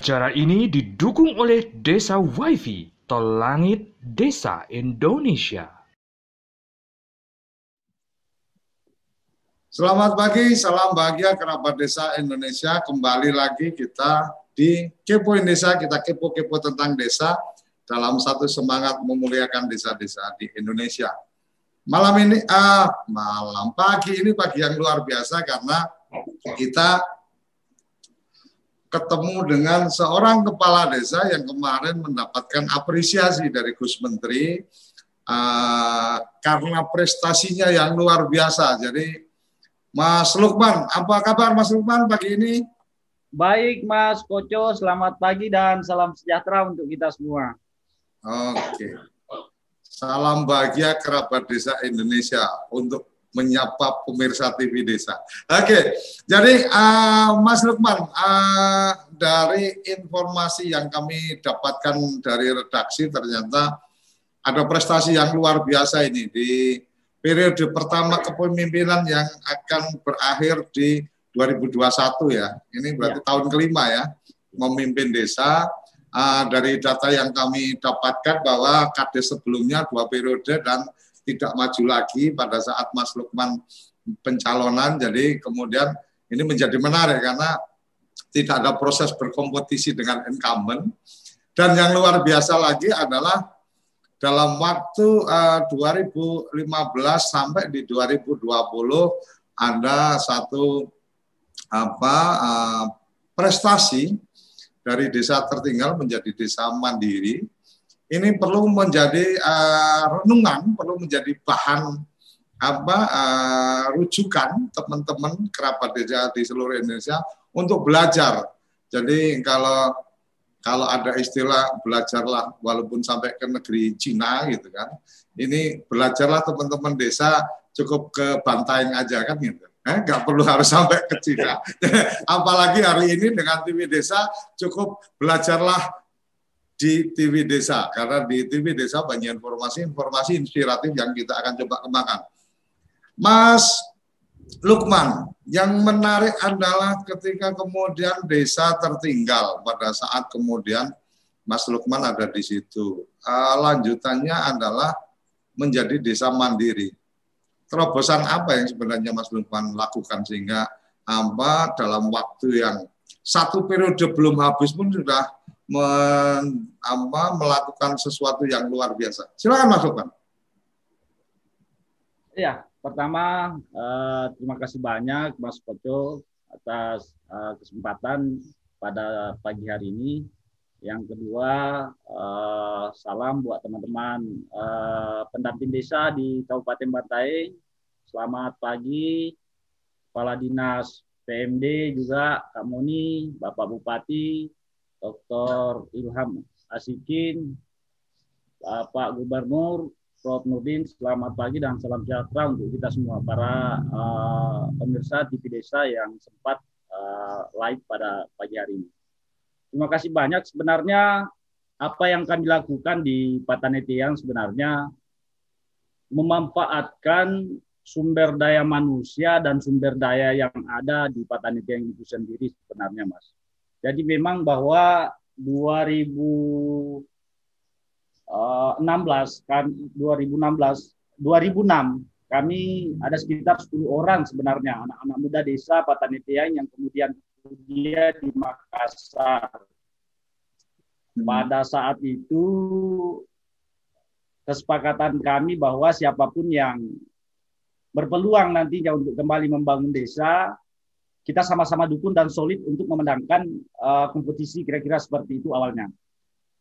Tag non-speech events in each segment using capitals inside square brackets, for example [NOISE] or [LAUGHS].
Acara ini didukung oleh Desa WiFi Tol Langit Desa Indonesia. Selamat pagi, salam bahagia kerabat desa Indonesia. Kembali lagi kita di Kepoin Desa, kita kepo-kepo tentang desa dalam satu semangat memuliakan desa-desa di Indonesia. Malam ini, ah, malam pagi ini pagi yang luar biasa karena kita ketemu dengan seorang kepala desa yang kemarin mendapatkan apresiasi dari Gus Menteri uh, karena prestasinya yang luar biasa. Jadi Mas Lukman, apa kabar Mas Lukman pagi ini? Baik Mas Koco, selamat pagi dan salam sejahtera untuk kita semua. Oke. Salam bahagia kerabat desa Indonesia untuk menyapa pemirsa TV Desa. Oke, jadi uh, Mas Lukman, uh, dari informasi yang kami dapatkan dari redaksi ternyata ada prestasi yang luar biasa ini di periode pertama kepemimpinan yang akan berakhir di 2021 ya. Ini berarti ya. tahun kelima ya memimpin desa. Uh, dari data yang kami dapatkan bahwa kades sebelumnya dua periode dan tidak maju lagi pada saat Mas Lukman pencalonan. Jadi kemudian ini menjadi menarik karena tidak ada proses berkompetisi dengan incumbent. Dan yang luar biasa lagi adalah dalam waktu uh, eh, 2015 sampai di 2020 ada satu apa uh, prestasi dari desa tertinggal menjadi desa mandiri ini perlu menjadi uh, renungan, perlu menjadi bahan apa uh, rujukan teman-teman kerabat desa di seluruh Indonesia untuk belajar. Jadi kalau kalau ada istilah belajarlah walaupun sampai ke negeri Cina gitu kan. Ini belajarlah teman-teman desa cukup ke Bantaeng aja kan gitu. Eh, nggak perlu harus sampai ke Cina. [LAUGHS] Apalagi hari ini dengan TV Desa cukup belajarlah di TV Desa karena di TV Desa banyak informasi-informasi inspiratif yang kita akan coba kembangkan. Mas Lukman, yang menarik adalah ketika kemudian desa tertinggal pada saat kemudian Mas Lukman ada di situ. Uh, lanjutannya adalah menjadi desa mandiri. Terobosan apa yang sebenarnya Mas Lukman lakukan sehingga apa dalam waktu yang satu periode belum habis pun sudah men, apa, melakukan sesuatu yang luar biasa. Silakan masukkan. Ya, pertama eh, terima kasih banyak Mas Koco atas eh, kesempatan pada pagi hari ini. Yang kedua, eh, salam buat teman-teman eh, pendamping desa di Kabupaten Bantaeng. Selamat pagi, Kepala Dinas PMD juga Kak Moni, Bapak Bupati, Dr. Ilham Asikin, Pak Gubernur, Prof. Nurdin, selamat pagi dan salam sejahtera untuk kita semua, para uh, pemirsa TV Desa yang sempat uh, live pada pagi hari ini. Terima kasih banyak. Sebenarnya apa yang kami lakukan di Patanetiang sebenarnya memanfaatkan sumber daya manusia dan sumber daya yang ada di Patanetiang itu sendiri sebenarnya, Mas. Jadi memang bahwa 2016 kan 2016 2006 kami ada sekitar 10 orang sebenarnya anak-anak muda desa Patanetian yang kemudian kuliah di Makassar. Hmm. Pada saat itu kesepakatan kami bahwa siapa pun yang berpeluang nantinya untuk kembali membangun desa kita sama-sama dukung dan solid untuk memenangkan uh, kompetisi kira-kira seperti itu awalnya.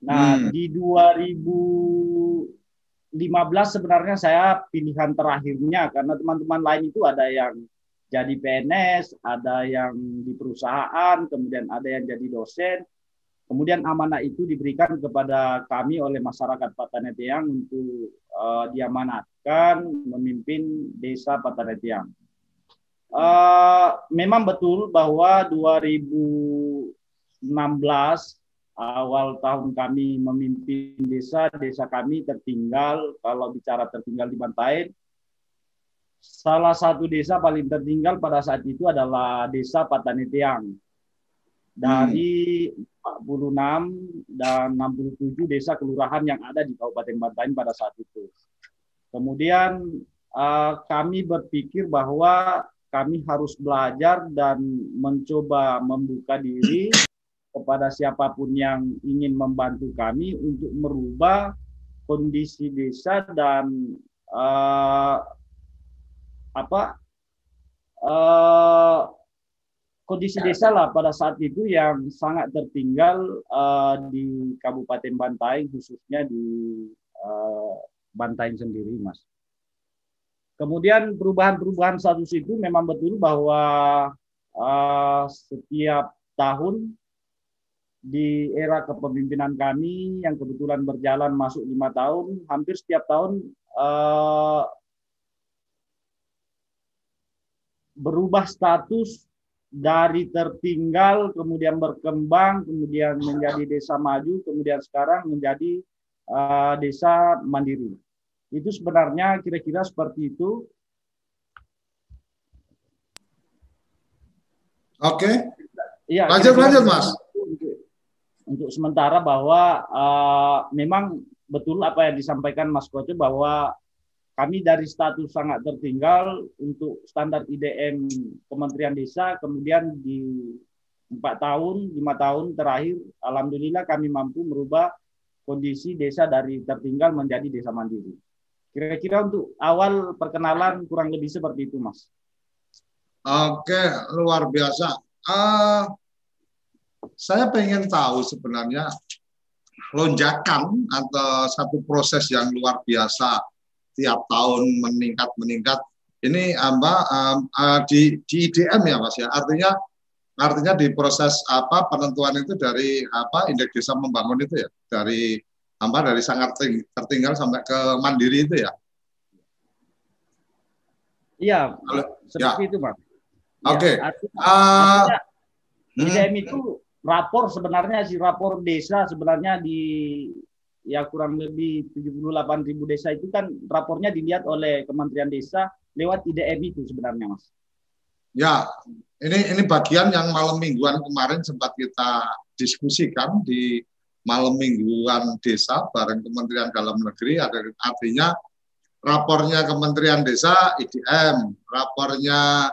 Nah, hmm. di 2015 sebenarnya saya pilihan terakhirnya karena teman-teman lain itu ada yang jadi PNS, ada yang di perusahaan, kemudian ada yang jadi dosen. Kemudian amanah itu diberikan kepada kami oleh masyarakat Patanetiang untuk uh, diamanatkan memimpin desa Patanetiang. Uh, memang betul bahwa 2016 awal tahun kami memimpin desa, desa kami tertinggal, kalau bicara tertinggal di Bantaeng, salah satu desa paling tertinggal pada saat itu adalah desa Patanetiang. Dari hmm. 46 dan 67 desa kelurahan yang ada di Kabupaten Bantaeng pada saat itu. Kemudian uh, kami berpikir bahwa kami harus belajar dan mencoba membuka diri kepada siapa pun yang ingin membantu kami untuk merubah kondisi desa dan uh, apa uh, kondisi desa lah pada saat itu yang sangat tertinggal uh, di Kabupaten Bantaeng khususnya di uh, Bantaeng sendiri, Mas. Kemudian perubahan-perubahan status itu memang betul bahwa uh, setiap tahun di era kepemimpinan kami yang kebetulan berjalan masuk lima tahun, hampir setiap tahun uh, berubah status dari tertinggal, kemudian berkembang, kemudian menjadi desa maju, kemudian sekarang menjadi uh, desa mandiri. Itu sebenarnya kira-kira seperti itu. Oke. Ya, lanjut lanjut Mas. Untuk, untuk sementara bahwa uh, memang betul apa yang disampaikan Mas Koco bahwa kami dari status sangat tertinggal untuk standar IDM Kementerian Desa, kemudian di empat tahun, lima tahun terakhir, alhamdulillah kami mampu merubah kondisi desa dari tertinggal menjadi desa mandiri. Kira-kira untuk awal perkenalan kurang lebih seperti itu, Mas. Oke, luar biasa. Uh, saya pengen tahu sebenarnya lonjakan atau satu proses yang luar biasa tiap tahun meningkat meningkat. Ini apa um, uh, di di IDM ya, Mas ya. Artinya artinya di proses apa penentuan itu dari apa indeks desa membangun itu ya dari apa dari sangat tertinggal sampai ke mandiri itu ya? Iya, seperti ya. itu, Pak. Oke. Okay. Ya, artinya, uh, IDM hmm. itu rapor sebenarnya si rapor desa sebenarnya di ya kurang lebih 78 ribu desa itu kan rapornya dilihat oleh Kementerian Desa lewat IDM itu sebenarnya, Mas. Ya, ini ini bagian yang malam mingguan kemarin sempat kita diskusikan di malam mingguan desa bareng Kementerian Dalam Negeri ada artinya rapornya Kementerian Desa IDM, rapornya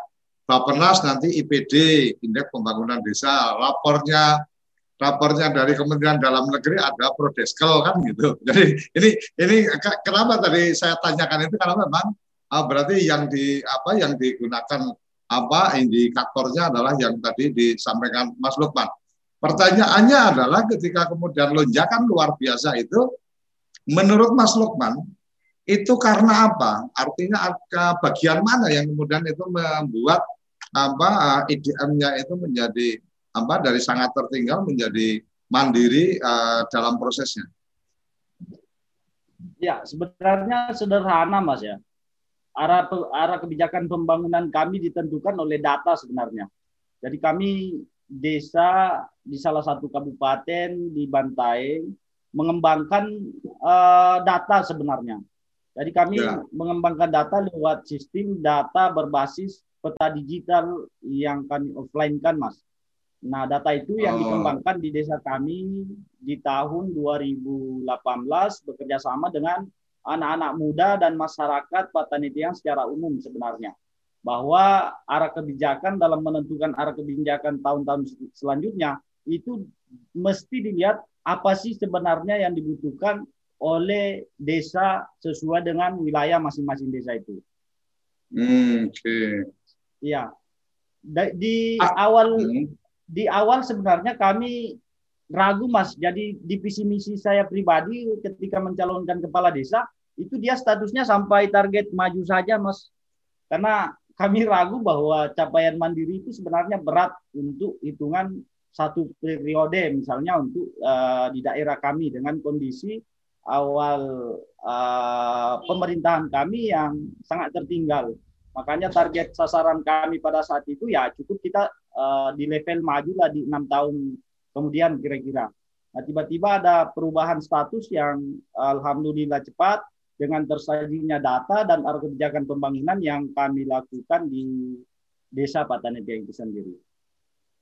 Bapenas nanti IPD, Indeks Pembangunan Desa, rapornya rapornya dari Kementerian Dalam Negeri ada Prodeskel kan gitu. Jadi ini ini kenapa tadi saya tanyakan itu karena memang ah, berarti yang di apa yang digunakan apa indikatornya adalah yang tadi disampaikan Mas Lukman Pertanyaannya adalah ketika kemudian lonjakan luar biasa itu, menurut Mas Lukman, itu karena apa? Artinya bagian mana yang kemudian itu membuat apa IDM-nya itu menjadi apa dari sangat tertinggal menjadi mandiri uh, dalam prosesnya? Ya, sebenarnya sederhana Mas ya. Arah arah kebijakan pembangunan kami ditentukan oleh data sebenarnya. Jadi kami desa di salah satu kabupaten di Bantaeng mengembangkan uh, data sebenarnya. Jadi kami ya. mengembangkan data lewat sistem data berbasis peta digital yang kami offline kan, Mas. Nah, data itu yang oh. dikembangkan di desa kami di tahun 2018 bekerja sama dengan anak-anak muda dan masyarakat Patanitian secara umum sebenarnya bahwa arah kebijakan dalam menentukan arah kebijakan tahun-tahun selanjutnya itu mesti dilihat apa sih sebenarnya yang dibutuhkan oleh desa sesuai dengan wilayah masing-masing desa itu. Hmm, Oke. Okay. Iya. Di ah. awal hmm. Di awal sebenarnya kami ragu mas. Jadi di visi misi saya pribadi ketika mencalonkan kepala desa itu dia statusnya sampai target maju saja mas. Karena kami ragu bahwa capaian mandiri itu sebenarnya berat untuk hitungan satu periode misalnya untuk uh, di daerah kami dengan kondisi awal uh, pemerintahan kami yang sangat tertinggal. Makanya target sasaran kami pada saat itu ya cukup kita uh, di level maju lah di enam tahun kemudian kira-kira. Nah, tiba-tiba ada perubahan status yang alhamdulillah cepat dengan tersajinya data dan arah kebijakan pembangunan yang kami lakukan di desa Patanetian itu sendiri.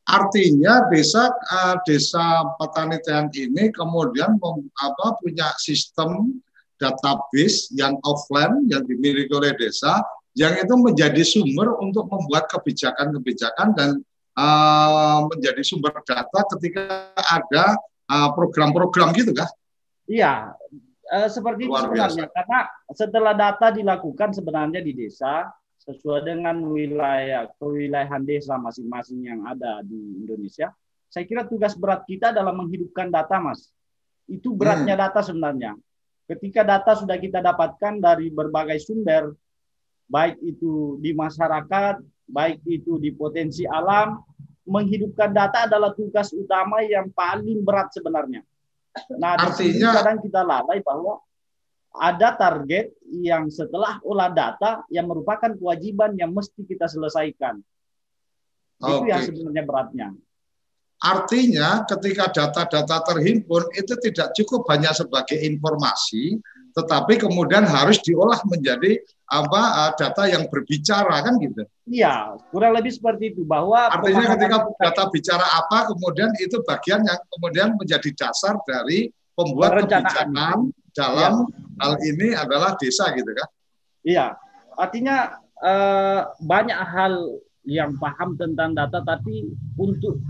Artinya desa uh, desa Patanetian ini kemudian mem, apa, punya sistem database yang offline yang dimiliki oleh desa yang itu menjadi sumber untuk membuat kebijakan-kebijakan dan uh, menjadi sumber data ketika ada Eh, program-program gitu kah? Iya, uh, seperti Luar itu sebenarnya. Biasa. Karena setelah data dilakukan sebenarnya di desa sesuai dengan wilayah kewilayahan desa masing-masing yang ada di Indonesia, saya kira tugas berat kita dalam menghidupkan data, Mas. Itu beratnya hmm. data sebenarnya. Ketika data sudah kita dapatkan dari berbagai sumber, baik itu di masyarakat, baik itu di potensi alam, menghidupkan data adalah tugas utama yang paling berat sebenarnya. Nah, artinya kadang kita lalai bahwa ada target yang setelah olah data yang merupakan kewajiban yang mesti kita selesaikan. Okay. Itu yang sebenarnya beratnya. Artinya ketika data-data terhimpun itu tidak cukup hanya sebagai informasi, tetapi kemudian harus diolah menjadi apa eh, data yang berbicara kan gitu. Iya, kurang lebih seperti itu bahwa artinya ketika data bicara apa kemudian itu bagian yang kemudian menjadi dasar dari pembuat kebijakan dalam ya. hal ini adalah desa gitu kan. Iya, artinya eh, banyak hal yang paham tentang data tapi untuk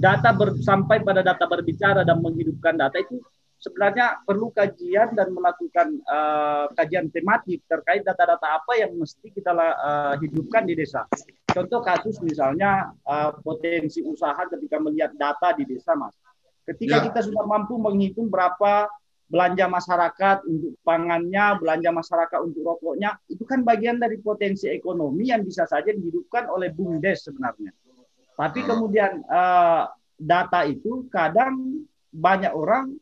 data ber, sampai pada data berbicara dan menghidupkan data itu sebenarnya perlu kajian dan melakukan uh, kajian tematik terkait data-data apa yang mesti kita uh, hidupkan di desa. Contoh kasus misalnya uh, potensi usaha ketika melihat data di desa, Mas. Ketika ya. kita sudah mampu menghitung berapa belanja masyarakat untuk pangannya, belanja masyarakat untuk rokoknya, itu kan bagian dari potensi ekonomi yang bisa saja dihidupkan oleh BUMDes sebenarnya. Tapi hmm. kemudian uh, data itu kadang banyak orang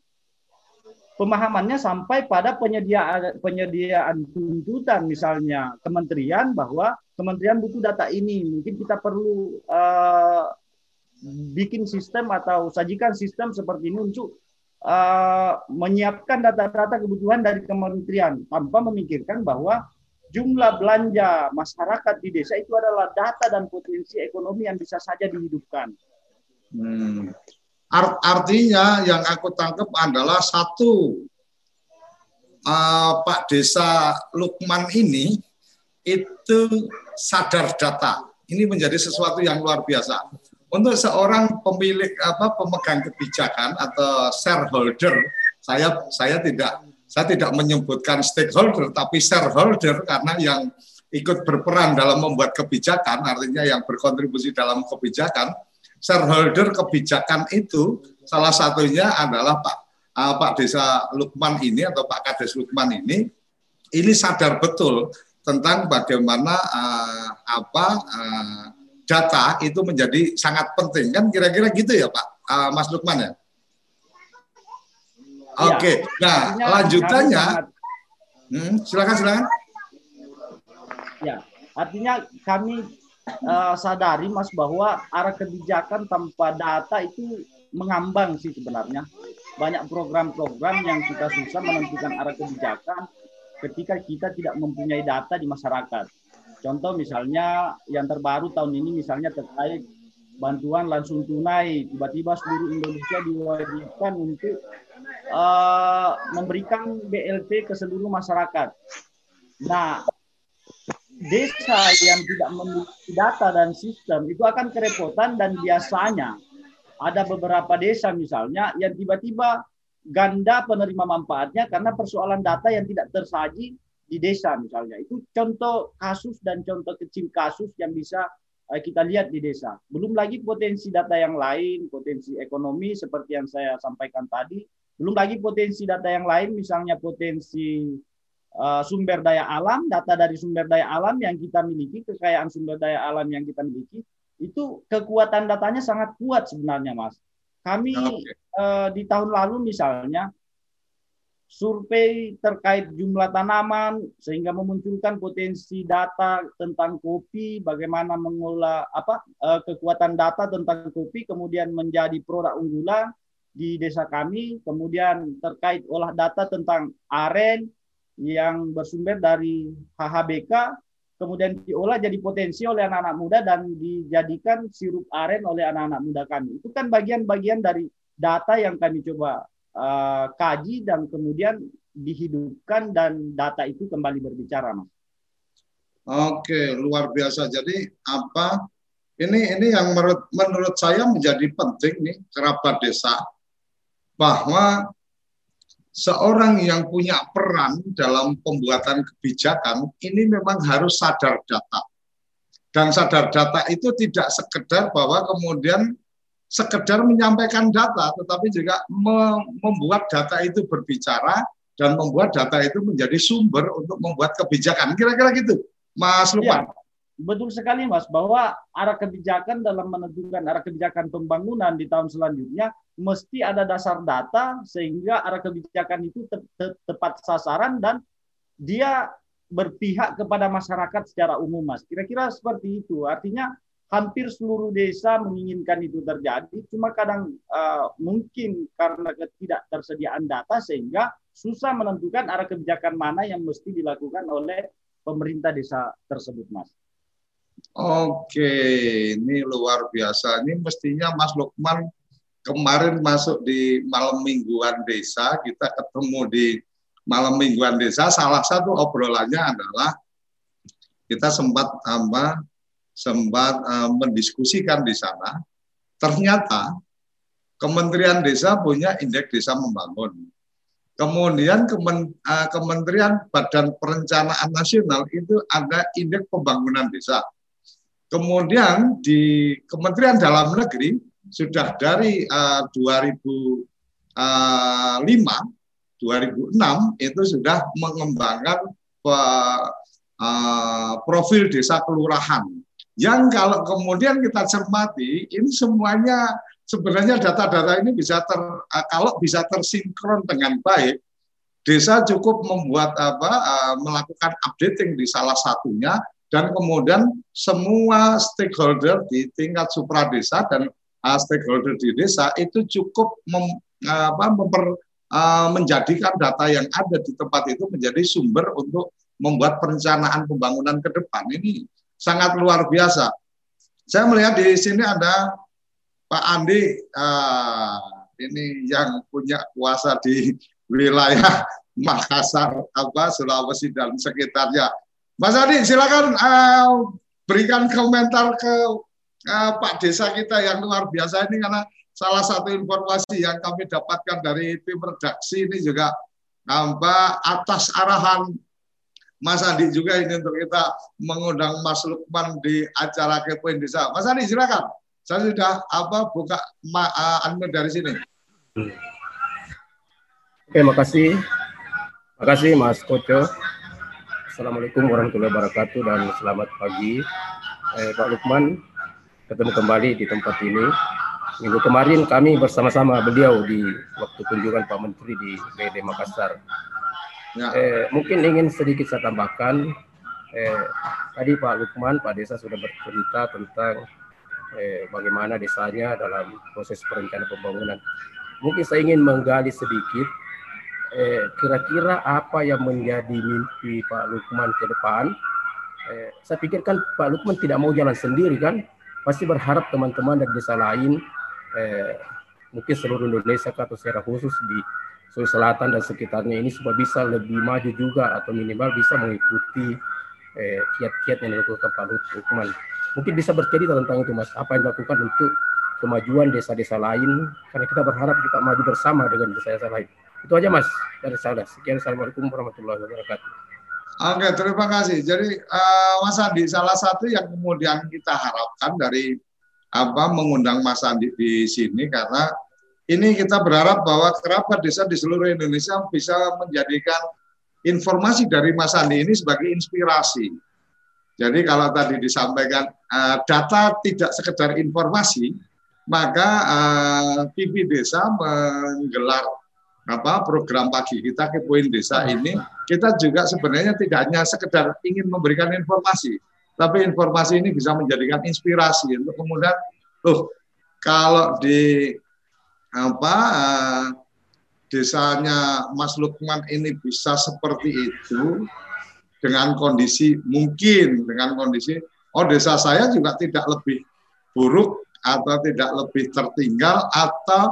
pemahamannya sampai pada penyediaan penyediaan tuntutan misalnya kementerian bahwa kementerian butuh data ini mungkin kita perlu uh, bikin sistem atau sajikan sistem seperti ini untuk uh, menyiapkan data-data kebutuhan dari kementerian tanpa memikirkan bahwa jumlah belanja masyarakat di desa itu adalah data dan potensi ekonomi yang bisa saja dihidupkan. Hmm. Art, artinya yang aku tangkap adalah satu uh, Pak Desa Lukman ini itu sadar data. Ini menjadi sesuatu yang luar biasa. Untuk seorang pemilik apa pemegang kebijakan atau shareholder, saya saya tidak saya tidak menyebutkan stakeholder tapi shareholder karena yang ikut berperan dalam membuat kebijakan artinya yang berkontribusi dalam kebijakan shareholder kebijakan itu salah satunya adalah Pak uh, Pak Desa Lukman ini atau Pak Kades Lukman ini ini sadar betul tentang bagaimana uh, apa uh, data itu menjadi sangat penting kan kira-kira gitu ya Pak uh, Mas Lukman ya. Iya. Oke, okay. nah lanjutannya, hmm, silakan silakan. Ya, artinya kami uh, sadari Mas bahwa arah kebijakan tanpa data itu mengambang sih sebenarnya. Banyak program-program yang kita susah menentukan arah kebijakan ketika kita tidak mempunyai data di masyarakat. Contoh misalnya yang terbaru tahun ini misalnya terkait bantuan langsung tunai tiba-tiba seluruh Indonesia diwajibkan untuk uh, memberikan BLT ke seluruh masyarakat. Nah, desa yang tidak memiliki data dan sistem itu akan kerepotan dan biasanya ada beberapa desa misalnya yang tiba-tiba ganda penerima manfaatnya karena persoalan data yang tidak tersaji di desa misalnya. Itu contoh kasus dan contoh kecil kasus yang bisa eh, kita lihat di desa. Belum lagi potensi data yang lain, potensi ekonomi seperti yang saya sampaikan tadi. Belum lagi potensi data yang lain, misalnya potensi sumber daya alam, data dari sumber daya alam yang kita miliki, kekayaan sumber daya alam yang kita miliki, itu kekuatan datanya sangat kuat sebenarnya, Mas. Kami okay. uh, eh, di tahun lalu misalnya survei terkait jumlah tanaman sehingga memunculkan potensi data tentang kopi, bagaimana mengolah apa uh, kekuatan data tentang kopi kemudian menjadi produk unggulan di desa kami, kemudian terkait olah data tentang aren yang bersumber dari HHBK, kemudian diolah jadi potensi oleh anak-anak muda dan dijadikan sirup aren oleh anak-anak muda kami. Itu kan bagian-bagian dari data yang kami coba uh, kaji dan kemudian dihidupkan dan data itu kembali berbicara, Mas. Oke, luar biasa. Jadi apa? Ini ini yang menurut menurut saya menjadi penting nih kerabat desa bahwa seorang yang punya peran dalam pembuatan kebijakan ini memang harus sadar data. Dan sadar data itu tidak sekedar bahwa kemudian sekedar menyampaikan data, tetapi juga membuat data itu berbicara dan membuat data itu menjadi sumber untuk membuat kebijakan. Kira-kira gitu, Mas Lukman. Ya, betul sekali, Mas, bahwa arah kebijakan dalam menentukan arah kebijakan pembangunan di tahun selanjutnya mesti ada dasar data sehingga arah kebijakan itu te te tepat sasaran dan dia berpihak kepada masyarakat secara umum, Mas. Kira-kira seperti itu. Artinya hampir seluruh desa menginginkan itu terjadi, cuma kadang uh, mungkin karena ketidaktersediaan data sehingga susah menentukan arah kebijakan mana yang mesti dilakukan oleh pemerintah desa tersebut, Mas. Oke, ini luar biasa. Ini mestinya Mas Lukman kemarin masuk di malam mingguan desa, kita ketemu di malam mingguan desa. Salah satu obrolannya adalah kita sempat apa sempat uh, mendiskusikan di sana, ternyata Kementerian Desa punya indeks desa membangun. Kemudian Kemen, uh, Kementerian Badan Perencanaan Nasional itu ada indeks pembangunan desa. Kemudian di Kementerian Dalam Negeri sudah dari uh, 2005, 2006 itu sudah mengembangkan uh, uh, profil desa kelurahan. Yang kalau kemudian kita cermati, ini semuanya sebenarnya data-data ini bisa ter eh, kalau bisa tersinkron dengan baik, desa cukup membuat apa uh, melakukan updating di salah satunya dan kemudian semua stakeholder di tingkat supra desa dan uh, stakeholder di desa itu cukup mem, apa, memper, uh, menjadikan data yang ada di tempat itu menjadi sumber untuk membuat perencanaan pembangunan ke depan ini sangat luar biasa. Saya melihat di sini ada Pak Andi, uh, ini yang punya kuasa di wilayah [LAUGHS] Makassar, apa Sulawesi dan sekitarnya. Mas Andi, silakan uh, berikan komentar ke uh, Pak Desa kita yang luar biasa ini karena salah satu informasi yang kami dapatkan dari tim redaksi ini juga apa atas arahan Mas Andi juga ini untuk kita mengundang Mas Lukman di acara Kepoin Desa. Mas Andi silakan. Saya sudah apa buka ma, uh, dari sini. Oke, makasih. Makasih Mas Koco. Assalamualaikum warahmatullahi wabarakatuh dan selamat pagi. Eh, Pak Lukman, ketemu kembali di tempat ini. Minggu kemarin kami bersama-sama beliau di waktu kunjungan Pak Menteri di BD Makassar Ya. Eh, mungkin ingin sedikit saya tambahkan. Eh, tadi Pak Lukman, Pak Desa sudah bercerita tentang eh, bagaimana desanya dalam proses perencanaan pembangunan. Mungkin saya ingin menggali sedikit eh, kira-kira apa yang menjadi mimpi Pak Lukman ke depan. Eh, saya pikir kan Pak Lukman tidak mau jalan sendiri kan, pasti berharap teman-teman dari desa lain, eh, mungkin seluruh Indonesia atau secara khusus di Sulawesi Selatan dan sekitarnya ini supaya bisa lebih maju juga atau minimal bisa mengikuti eh, kiat-kiat yang dilakukan Pak Lukman. Mungkin bisa bercerita tentang itu Mas, apa yang dilakukan untuk kemajuan desa-desa lain, karena kita berharap kita maju bersama dengan desa-desa lain. Itu aja Mas dari saya. Sekian, Assalamualaikum warahmatullahi wabarakatuh. Oke, terima kasih. Jadi uh, Mas Andi, salah satu yang kemudian kita harapkan dari apa mengundang Mas Andi di sini karena ini kita berharap bahwa kerabat desa di seluruh Indonesia bisa menjadikan informasi dari Mas Andi ini sebagai inspirasi. Jadi kalau tadi disampaikan uh, data tidak sekedar informasi, maka uh, eh, TV Desa menggelar apa program pagi kita ke poin desa ini kita juga sebenarnya tidak hanya sekedar ingin memberikan informasi tapi informasi ini bisa menjadikan inspirasi untuk kemudian loh kalau di apa uh, desanya Mas Lukman ini bisa seperti itu dengan kondisi mungkin dengan kondisi oh desa saya juga tidak lebih buruk atau tidak lebih tertinggal atau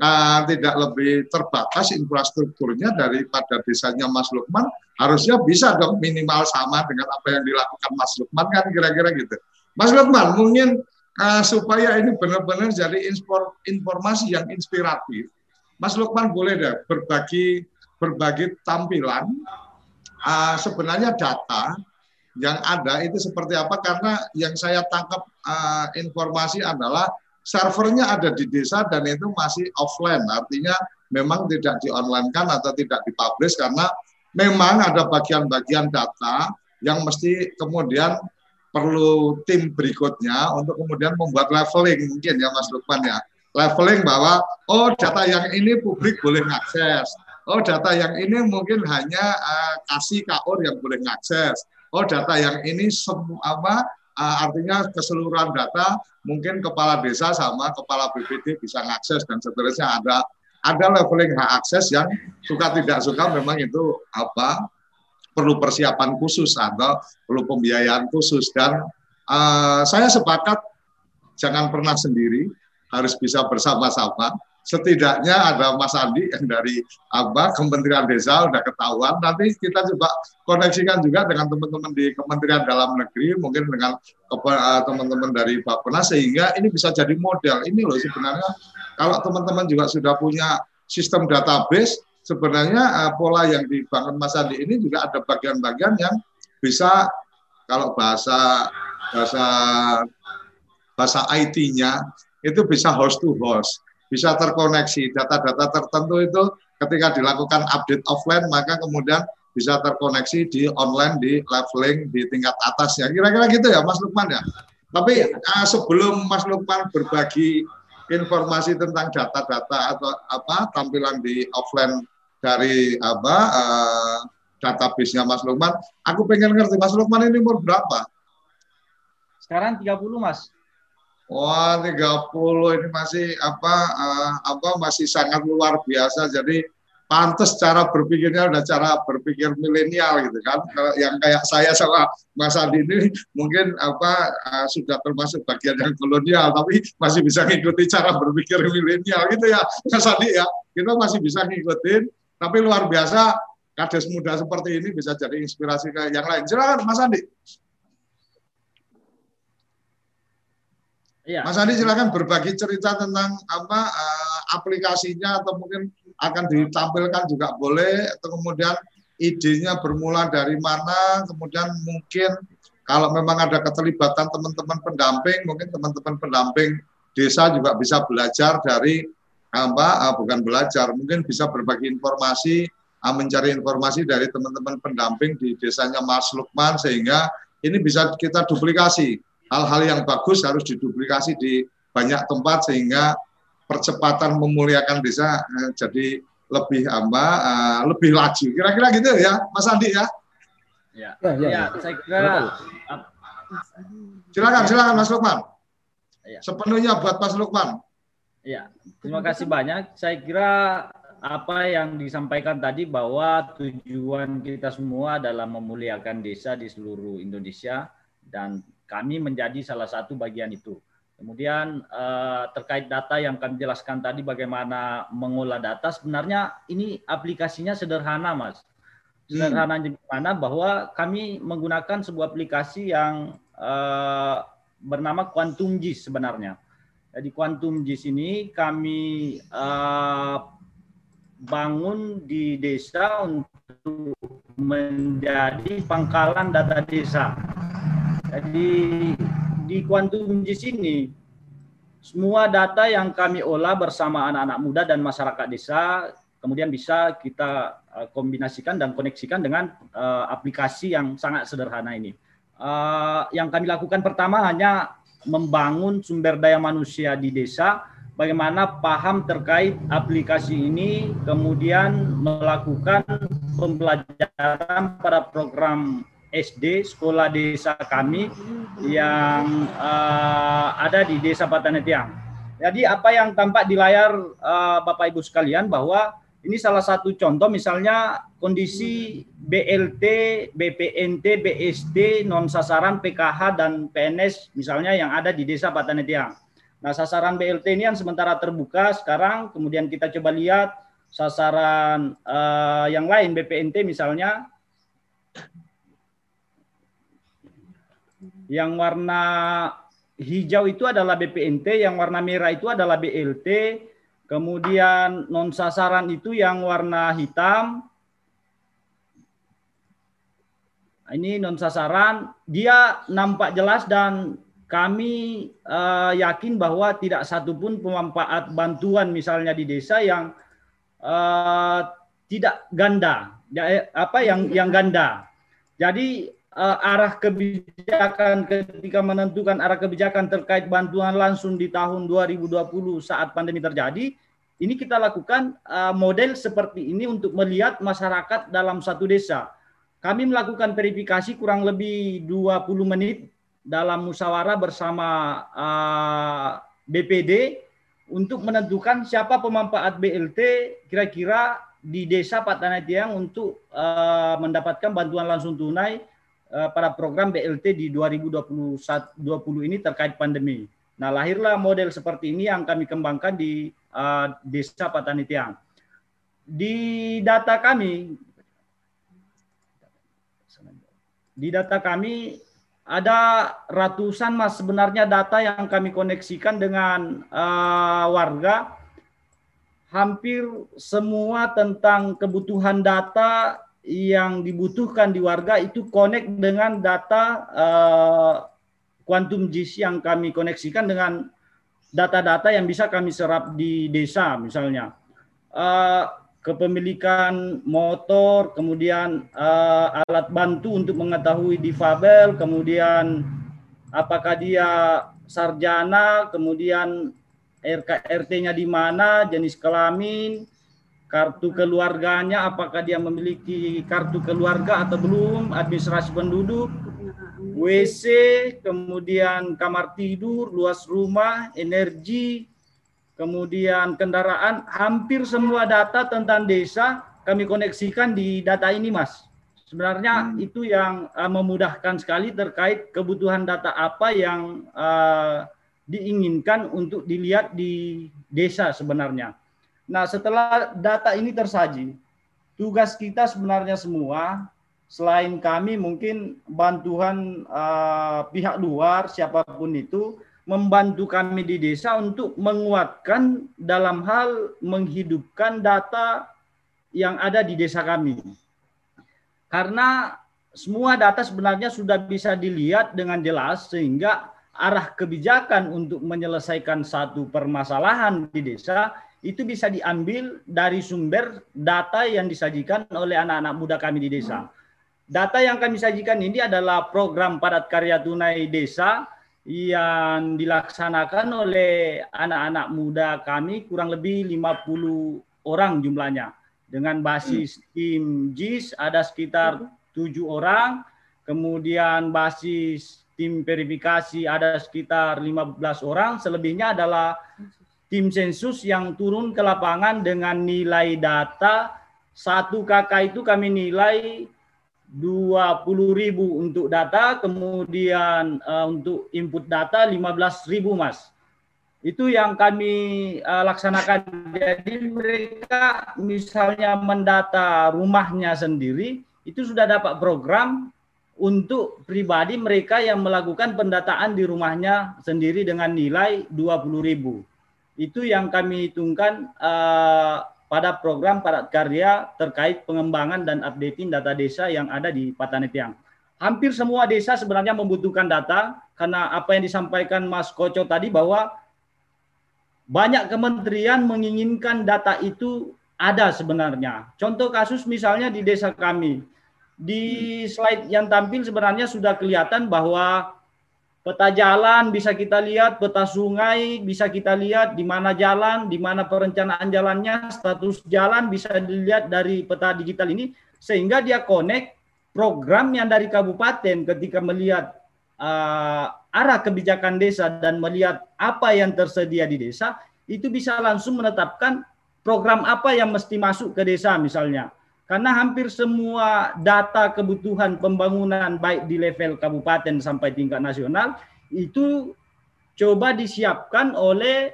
uh, tidak lebih terbatas infrastrukturnya daripada desanya Mas Lukman harusnya bisa dong minimal sama dengan apa yang dilakukan Mas Lukman kan kira-kira gitu. Mas Lukman mungkin uh, supaya ini benar-benar jadi informasi yang inspiratif Mas Lukman boleh deh berbagi berbagi tampilan uh, sebenarnya data yang ada itu seperti apa karena yang saya tangkap uh, informasi adalah servernya ada di desa dan itu masih offline artinya memang tidak di online kan atau tidak dipublish karena memang ada bagian-bagian data yang mesti kemudian perlu tim berikutnya untuk kemudian membuat leveling mungkin ya Mas Lukman ya leveling bahwa oh data yang ini publik boleh mengakses. Oh data yang ini mungkin hanya uh, kasih KOR yang boleh mengakses. Oh data yang ini semua artinya keseluruhan data mungkin kepala desa sama kepala BPD bisa mengakses dan seterusnya ada ada leveling hak akses yang suka tidak suka memang itu apa perlu persiapan khusus atau perlu pembiayaan khusus dan uh, saya sepakat jangan pernah sendiri harus bisa bersama-sama. Setidaknya ada Mas Andi yang dari apa Kementerian Desa udah ketahuan. Nanti kita coba koneksikan juga dengan teman-teman di Kementerian Dalam Negeri, mungkin dengan eh, teman-teman dari Bappenas sehingga ini bisa jadi model. Ini loh sebenarnya kalau teman-teman juga sudah punya sistem database, sebenarnya uh, pola yang dibangun Mas Andi ini juga ada bagian-bagian yang bisa kalau bahasa bahasa bahasa IT-nya itu bisa host to host, bisa terkoneksi. Data-data tertentu itu ketika dilakukan update offline maka kemudian bisa terkoneksi di online di leveling di tingkat atasnya. Kira-kira gitu ya Mas Lukman ya. Tapi uh, sebelum Mas Lukman berbagi informasi tentang data-data atau apa tampilan di offline dari apa uh, database-nya Mas Lukman, aku pengen ngerti Mas Lukman ini umur berapa? Sekarang 30 Mas. Wah, 30 ini masih apa uh, apa masih sangat luar biasa. Jadi pantas cara berpikirnya udah cara berpikir milenial gitu kan. Yang kayak saya sama Mas Adi ini mungkin apa uh, sudah termasuk bagian yang kolonial tapi masih bisa ngikuti cara berpikir milenial gitu ya Mas Adi ya. Kita masih bisa ngikutin tapi luar biasa kades muda seperti ini bisa jadi inspirasi ke yang lain. Silakan Mas Andi. Ya. Mas Andi silakan berbagi cerita tentang apa uh, aplikasinya atau mungkin akan ditampilkan juga boleh atau kemudian idenya bermula dari mana kemudian mungkin kalau memang ada keterlibatan teman-teman pendamping mungkin teman-teman pendamping desa juga bisa belajar dari apa uh, bukan belajar mungkin bisa berbagi informasi uh, mencari informasi dari teman-teman pendamping di desanya Mas Lukman sehingga ini bisa kita duplikasi hal-hal yang bagus harus diduplikasi di banyak tempat sehingga percepatan memuliakan desa eh, jadi lebih apa uh, lebih laju. Kira-kira gitu ya Mas Andi ya? Ya. Ya, ya. ya. Saya kira silakan silakan Mas Lukman. Ya. sepenuhnya buat Mas Lukman. Ya terima kasih banyak. Saya kira apa yang disampaikan tadi bahwa tujuan kita semua adalah memuliakan desa di seluruh Indonesia dan kami menjadi salah satu bagian itu. Kemudian eh, terkait data yang kami jelaskan tadi bagaimana mengolah data, sebenarnya ini aplikasinya sederhana, Mas. Sederhana hmm. gimana bahwa kami menggunakan sebuah aplikasi yang uh, bernama Quantum JIS sebenarnya. Jadi Quantum JIS ini kami uh, bangun di desa untuk menjadi pangkalan data desa. Jadi di Quantum JIS ini semua data yang kami olah bersama anak-anak muda dan masyarakat desa kemudian bisa kita uh, kombinasikan dan koneksikan dengan uh, aplikasi yang sangat sederhana ini. Uh, yang kami lakukan pertama hanya membangun sumber daya manusia di desa, bagaimana paham terkait aplikasi ini, kemudian melakukan pembelajaran pada program SD sekolah desa kami yang uh, ada di Desa Patanetiang. Jadi apa yang tampak di layar uh, Bapak Ibu sekalian bahwa ini salah satu contoh misalnya kondisi BLT, BPNT, BST, non sasaran PKH dan PNS misalnya yang ada di Desa Patanetiang. Nah, sasaran BLT ini yang sementara terbuka sekarang, kemudian kita coba lihat sasaran uh, yang lain BPNT misalnya yang warna hijau itu adalah BPNT, yang warna merah itu adalah BLT, kemudian non sasaran itu yang warna hitam. Ini non sasaran, dia nampak jelas dan kami uh, yakin bahwa tidak satupun pemanfaat bantuan misalnya di desa yang uh, tidak ganda, ya, eh, apa yang yang ganda. Jadi uh, arah kebijakan ketika menentukan arah kebijakan terkait bantuan langsung di tahun 2020 saat pandemi terjadi, ini kita lakukan uh, model seperti ini untuk melihat masyarakat dalam satu desa. Kami melakukan verifikasi kurang lebih 20 menit dalam musyawarah bersama uh, BPD untuk menentukan siapa pemanfaat BLT kira-kira di desa Pak Tiang untuk uh, mendapatkan bantuan langsung tunai Eh, pada program BLT di 2021 20 ini terkait pandemi. Nah, lahirlah model seperti ini yang kami kembangkan di uh, Desa Patani Tiang. Di data kami di data kami ada ratusan mas sebenarnya data yang kami koneksikan dengan uh, warga hampir semua tentang kebutuhan data yang dibutuhkan di warga itu connect dengan data uh, quantum JIS yang kami koneksikan dengan data-data yang bisa kami serap di desa misalnya. Uh, kepemilikan motor kemudian uh, alat bantu untuk mengetahui difabel kemudian apakah dia sarjana kemudian RKRT-nya di mana jenis kelamin kartu keluarganya apakah dia memiliki kartu keluarga atau belum administrasi penduduk WC kemudian kamar tidur luas rumah energi kemudian kendaraan hampir semua data tentang desa kami koneksikan di data ini mas sebenarnya hmm. itu yang uh, memudahkan sekali terkait kebutuhan data apa yang uh, diinginkan untuk dilihat di desa sebenarnya Nah, setelah data ini tersaji, tugas kita sebenarnya semua selain kami mungkin bantuan uh, pihak luar siapa pun itu membantu kami di desa untuk menguatkan dalam hal menghidupkan data yang ada di desa kami. Karena semua data sebenarnya sudah bisa dilihat dengan jelas sehingga arah kebijakan untuk menyelesaikan satu permasalahan di desa itu bisa diambil dari sumber data yang disajikan oleh anak-anak muda kami di desa. Data yang kami sajikan ini adalah program padat karya tunai desa yang dilaksanakan oleh anak-anak muda kami kurang lebih 50 orang jumlahnya. Dengan basis tim JIS ada sekitar tujuh orang, kemudian basis tim verifikasi ada sekitar 15 orang, selebihnya adalah tim sensus yang turun ke lapangan dengan nilai data satu kakak itu kami nilai 20.000 untuk data, kemudian uh, untuk input data 15.000 Mas. Itu yang kami uh, laksanakan. Jadi mereka misalnya mendata rumahnya sendiri, itu sudah dapat program untuk pribadi mereka yang melakukan pendataan di rumahnya sendiri dengan nilai 20.000 itu yang kami hitungkan uh, pada program padat karya terkait pengembangan dan updating data desa yang ada di Patanetiang. Hampir semua desa sebenarnya membutuhkan data karena apa yang disampaikan Mas Koco tadi bahwa banyak kementerian menginginkan data itu ada sebenarnya. Contoh kasus misalnya di desa kami. Di slide yang tampil sebenarnya sudah kelihatan bahwa Peta jalan bisa kita lihat, peta sungai bisa kita lihat di mana jalan, di mana perencanaan jalannya, status jalan bisa dilihat dari peta digital ini sehingga dia connect program yang dari kabupaten ketika melihat uh, arah kebijakan desa dan melihat apa yang tersedia di desa, itu bisa langsung menetapkan program apa yang mesti masuk ke desa misalnya. Karena hampir semua data kebutuhan pembangunan baik di level kabupaten sampai tingkat nasional itu coba disiapkan oleh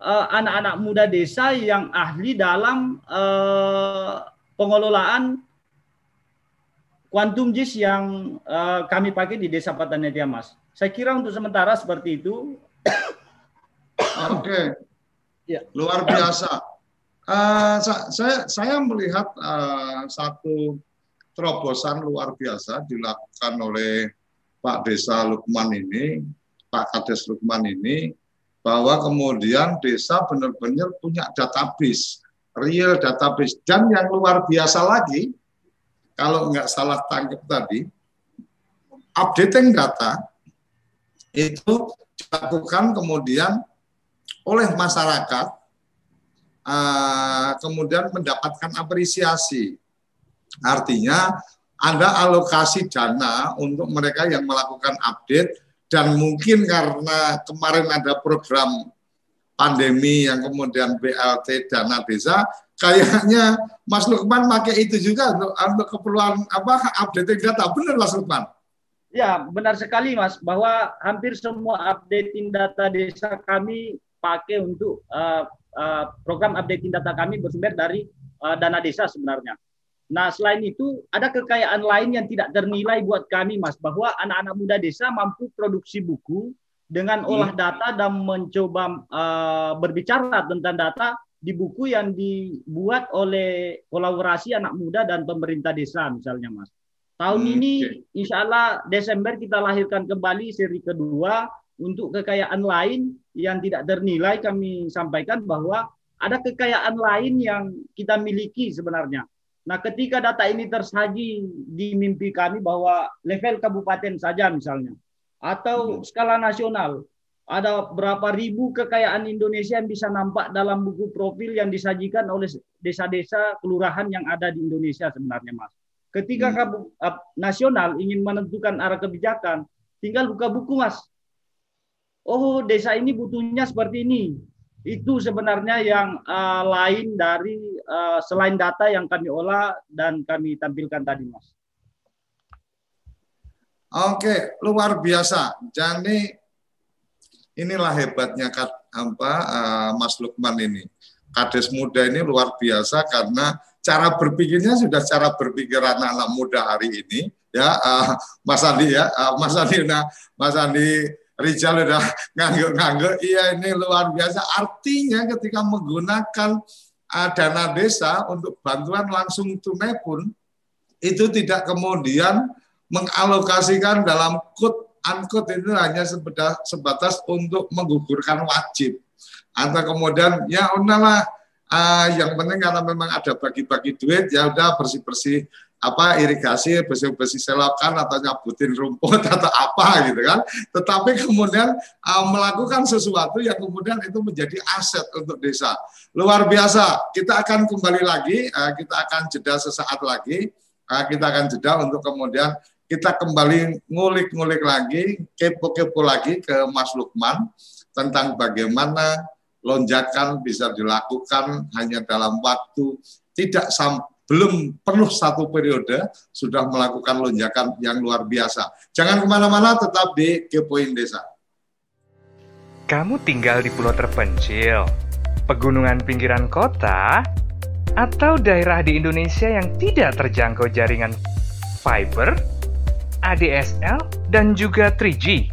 uh, anak-anak muda desa yang ahli dalam uh, pengelolaan quantum JIS yang uh, kami pakai di Desa Patanetia Mas. Saya kira untuk sementara seperti itu. Oke. Ya. Luar biasa. Uh, saya saya melihat uh, satu terobosan luar biasa dilakukan oleh Pak Desa Lukman ini, Pak Kades Lukman ini, bahwa kemudian desa benar-benar punya database, real database, dan yang luar biasa lagi, kalau nggak salah tangkap tadi, updating data itu dilakukan kemudian oleh masyarakat uh, kemudian mendapatkan apresiasi. Artinya ada alokasi dana untuk mereka yang melakukan update dan mungkin karena kemarin ada program pandemi yang kemudian BLT dana desa kayaknya Mas Lukman pakai itu juga untuk, untuk keperluan apa update data benar Mas Lukman Ya benar sekali Mas bahwa hampir semua updating data desa kami pakai untuk uh, uh, program updating data kami bersumber dari uh, dana desa sebenarnya. Nah, selain itu ada kekayaan lain yang tidak ternilai buat kami, Mas, bahwa anak-anak muda desa mampu produksi buku dengan olah hmm. data dan mencoba uh, berbicara tentang data di buku yang dibuat oleh kolaborasi anak muda dan pemerintah desa, misalnya, Mas. Tahun hmm, ini, insya Allah Desember kita lahirkan kembali seri kedua untuk kekayaan lain yang tidak ternilai kami sampaikan bahwa ada kekayaan lain yang kita miliki sebenarnya. Nah, ketika data ini tersaji di mimpi kami bahwa level kabupaten saja misalnya atau hmm. skala nasional ada berapa ribu kekayaan Indonesia yang bisa nampak dalam buku profil yang disajikan oleh desa-desa kelurahan yang ada di Indonesia sebenarnya, Mas. Ketika hmm. kabu, nasional ingin menentukan arah kebijakan, tinggal buka buku, Mas oh desa ini butuhnya seperti ini. Itu sebenarnya yang uh, lain dari uh, selain data yang kami olah dan kami tampilkan tadi, Mas. Oke, luar biasa. Jadi inilah hebatnya kat, apa, uh, Mas Lukman ini. Kades muda ini luar biasa karena cara berpikirnya sudah cara berpikir anak-anak muda hari ini ya uh, Mas Andi ya uh, Mas Andi nah Mas Andi Rizal udah ngangguk-ngangguk, iya ini luar biasa. Artinya ketika menggunakan uh, dana desa untuk bantuan langsung tunai pun, itu tidak kemudian mengalokasikan dalam kut ankut itu hanya sebatas, sebatas untuk menggugurkan wajib. Atau kemudian ya udahlah, uh, yang penting karena memang ada bagi-bagi duit, ya udah bersih-bersih apa irigasi bersih-bersih selokan atau nyabutin rumput [LAUGHS] atau apa gitu kan. Tetapi kemudian uh, melakukan sesuatu yang kemudian itu menjadi aset untuk desa. Luar biasa. Kita akan kembali lagi, uh, kita akan jeda sesaat lagi. Uh, kita akan jeda untuk kemudian kita kembali ngulik-ngulik lagi, kepo-kepo lagi ke Mas Lukman tentang bagaimana lonjakan bisa dilakukan hanya dalam waktu tidak sampai belum penuh satu periode sudah melakukan lonjakan yang luar biasa. Jangan ke mana-mana, tetap di Kepoin Desa. Kamu tinggal di pulau terpencil, pegunungan pinggiran kota, atau daerah di Indonesia yang tidak terjangkau jaringan fiber, ADSL, dan juga 3G.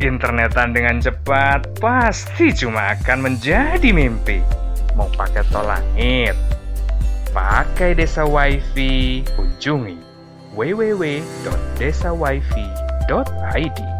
Internetan dengan cepat pasti cuma akan menjadi mimpi. Mau pakai tol langit, Pakai Desa Wifi, kunjungi www.desawifi.id.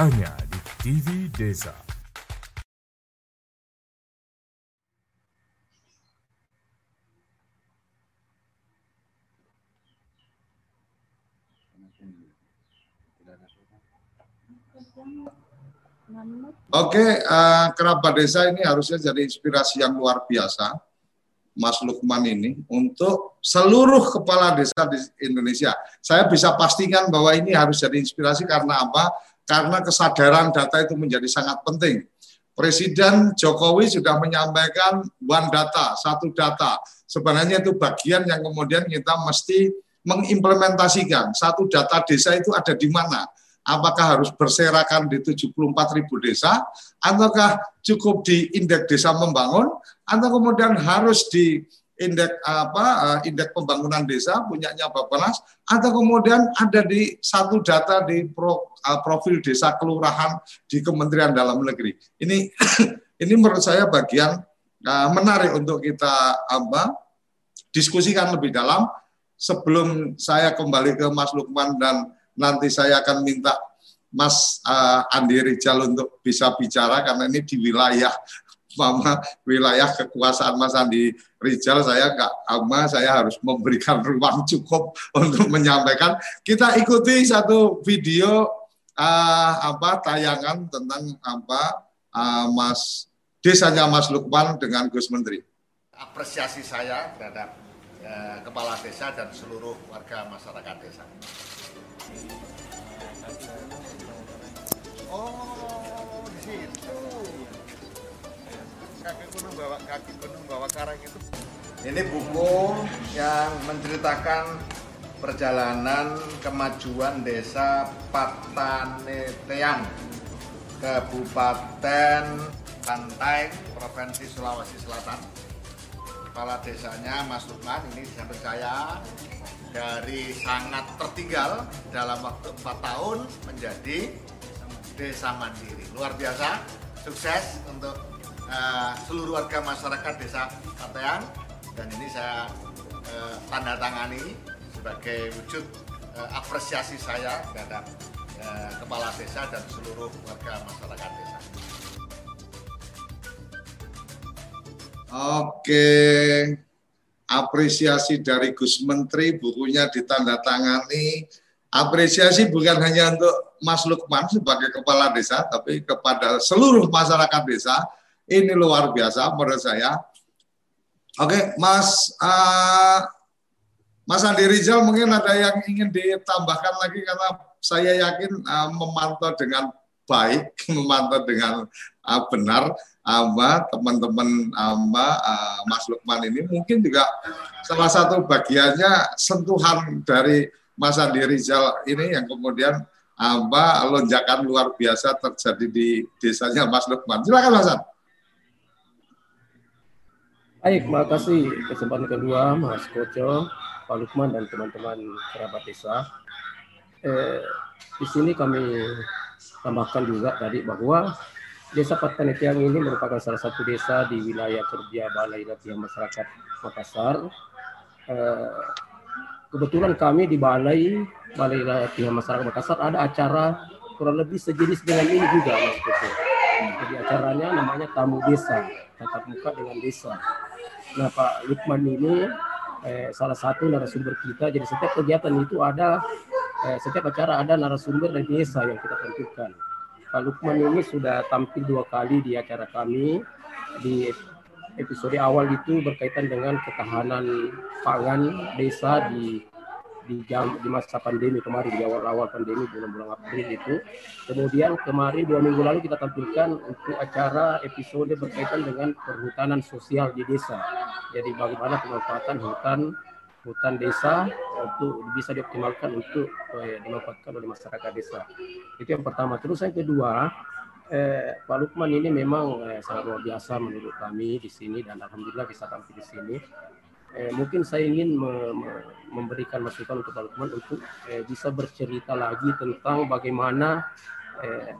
Hanya di TV Desa. Oke, uh, kerabat desa ini harusnya jadi inspirasi yang luar biasa, Mas Lukman ini, untuk seluruh kepala desa di Indonesia. Saya bisa pastikan bahwa ini harus jadi inspirasi karena apa? Karena kesadaran data itu menjadi sangat penting. Presiden Jokowi sudah menyampaikan one data, satu data. Sebenarnya itu bagian yang kemudian kita mesti mengimplementasikan. Satu data desa itu ada di mana apakah harus berserakan di 74 ribu desa, ataukah cukup di indeks desa membangun, atau kemudian harus di indeks apa eh, indeks pembangunan desa punyanya Bappenas, atau kemudian ada di satu data di pro, eh, profil desa kelurahan di Kementerian Dalam Negeri. Ini [CLEARS THROAT] ini menurut saya bagian uh, menarik untuk kita apa diskusikan lebih dalam sebelum saya kembali ke Mas Lukman dan nanti saya akan minta Mas uh, Andi Rijal untuk bisa bicara karena ini di wilayah mama wilayah kekuasaan Mas Andi Rijal saya nggak ama saya harus memberikan ruang cukup untuk menyampaikan. Kita ikuti satu video uh, apa tayangan tentang apa uh, Mas desanya Mas Lukman dengan Gus Menteri. Apresiasi saya terhadap uh, kepala desa dan seluruh warga masyarakat desa. Oh, di situ. Kaki gunung bawa kaki gunung bawa karang itu. Ini buku yang menceritakan perjalanan kemajuan desa Patanetean, Kabupaten Pantai, Provinsi Sulawesi Selatan. Kepala desanya Mas Lukman ini saya percaya dari sangat tertinggal dalam waktu 4 tahun menjadi desa mandiri. Luar biasa, sukses untuk uh, seluruh warga masyarakat desa Katean dan ini saya uh, tanda tangani sebagai wujud uh, apresiasi saya terhadap uh, kepala desa dan seluruh warga masyarakat desa. Oke apresiasi dari Gus Menteri, bukunya ditandatangani. Apresiasi bukan hanya untuk Mas Lukman sebagai kepala desa, tapi kepada seluruh masyarakat desa. Ini luar biasa menurut saya. Oke, Mas uh, Mas Andi Rizal mungkin ada yang ingin ditambahkan lagi karena saya yakin uh, memantau dengan baik, [LAUGHS] memantau dengan uh, benar ama teman-teman ama uh, Mas Lukman ini mungkin juga salah satu bagiannya sentuhan dari Mas Andi Rizal ini yang kemudian apa lonjakan luar biasa terjadi di desanya Mas Lukman. Silakan Mas Andi. Baik, kasih kesempatan kedua Mas Koco, Pak Lukman dan teman-teman kerabat desa. Eh, di sini kami tambahkan juga tadi bahwa Desa Patanetiang ini merupakan salah satu desa di wilayah kerja Balai Latihan Masyarakat Makassar. Eh, kebetulan kami di Balai Balai Latihan Masyarakat Makassar ada acara kurang lebih sejenis dengan ini juga, Mas. Jadi acaranya namanya Tamu Desa, tatap muka dengan desa. Nah Pak Lukman ini eh, salah satu narasumber kita. Jadi setiap kegiatan itu ada, eh, setiap acara ada narasumber dari desa yang kita tentukan Pak Lukman ini sudah tampil dua kali di acara kami di episode awal itu berkaitan dengan ketahanan pangan desa di di jam di masa pandemi kemarin di awal-awal pandemi bulan-bulan April itu. Kemudian kemarin dua minggu lalu kita tampilkan untuk acara episode berkaitan dengan perhutanan sosial di desa. Jadi bagaimana pemanfaatan hutan hutan desa untuk bisa dioptimalkan untuk eh, dimanfaatkan oleh masyarakat desa. Itu yang pertama. Terus yang kedua, eh, Pak Lukman ini memang eh, sangat luar biasa menurut kami di sini dan alhamdulillah bisa tampil di sini. Eh, mungkin saya ingin me me memberikan masukan untuk Lukman untuk eh, bisa bercerita lagi tentang bagaimana eh,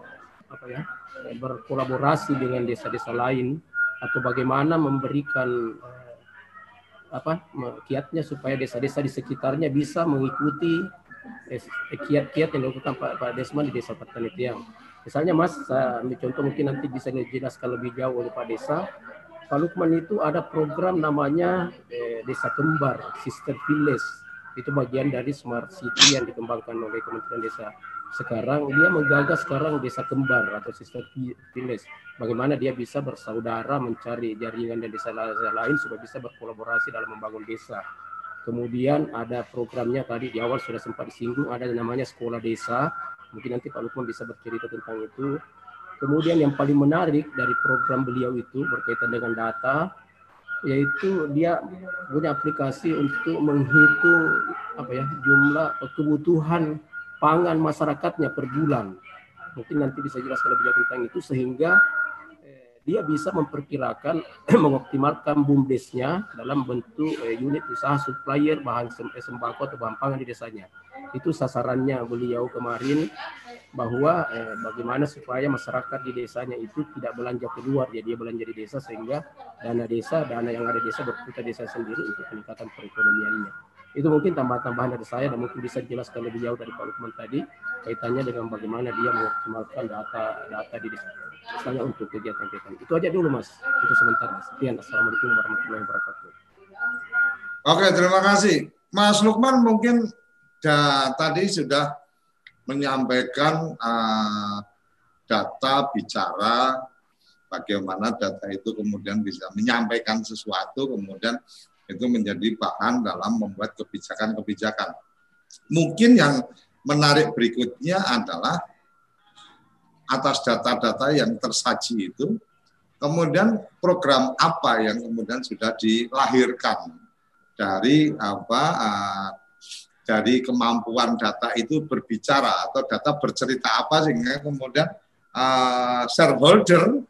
apa ya eh, berkolaborasi dengan desa-desa lain atau bagaimana memberikan eh, apa kiatnya supaya desa-desa di sekitarnya bisa mengikuti eh, kiat-kiat yang dilakukan Pak, Pak Desman di Desa Petani Tiang. Misalnya Mas, saya ambil contoh mungkin nanti bisa dijelaskan lebih jauh oleh Pak Desa. Pak Lukman itu ada program namanya eh, Desa Kembar, Sister Village. Itu bagian dari Smart City yang dikembangkan oleh Kementerian Desa. Sekarang dia menggagas sekarang desa kembar atau sister village. Bagaimana dia bisa bersaudara mencari jaringan dan desa lain supaya bisa berkolaborasi dalam membangun desa. Kemudian ada programnya tadi di awal sudah sempat disinggung ada namanya sekolah desa. Mungkin nanti Pak Lukman bisa bercerita tentang itu kemudian yang paling menarik dari program beliau itu berkaitan dengan data yaitu dia punya aplikasi untuk menghitung apa ya jumlah kebutuhan pangan masyarakatnya per bulan. Mungkin nanti bisa jelaskan lebih jauh tentang itu sehingga eh, dia bisa memperkirakan [CLEARS THROAT] mengoptimalkan bumdesnya dalam bentuk eh, unit usaha supplier bahan eh, sembako atau bahan pangan di desanya. Itu sasarannya beliau kemarin bahwa eh, bagaimana supaya masyarakat di desanya itu tidak belanja keluar ya dia belanja di desa sehingga dana desa dana yang ada di desa berputar desa sendiri untuk peningkatan perekonomiannya. Itu mungkin tambahan-tambahan dari saya dan mungkin bisa dijelaskan lebih jauh dari Pak Lukman tadi kaitannya dengan bagaimana dia mengoptimalkan data data di misalnya untuk kegiatan-kegiatan. Itu aja dulu Mas. Itu sementara. Sekian. Assalamualaikum warahmatullahi wabarakatuh. Oke, terima kasih. Mas Lukman mungkin da, tadi sudah menyampaikan uh, data bicara bagaimana data itu kemudian bisa menyampaikan sesuatu kemudian itu menjadi bahan dalam membuat kebijakan-kebijakan. Mungkin yang menarik berikutnya adalah atas data-data yang tersaji itu, kemudian program apa yang kemudian sudah dilahirkan dari apa uh, dari kemampuan data itu berbicara atau data bercerita apa sehingga kemudian uh, shareholder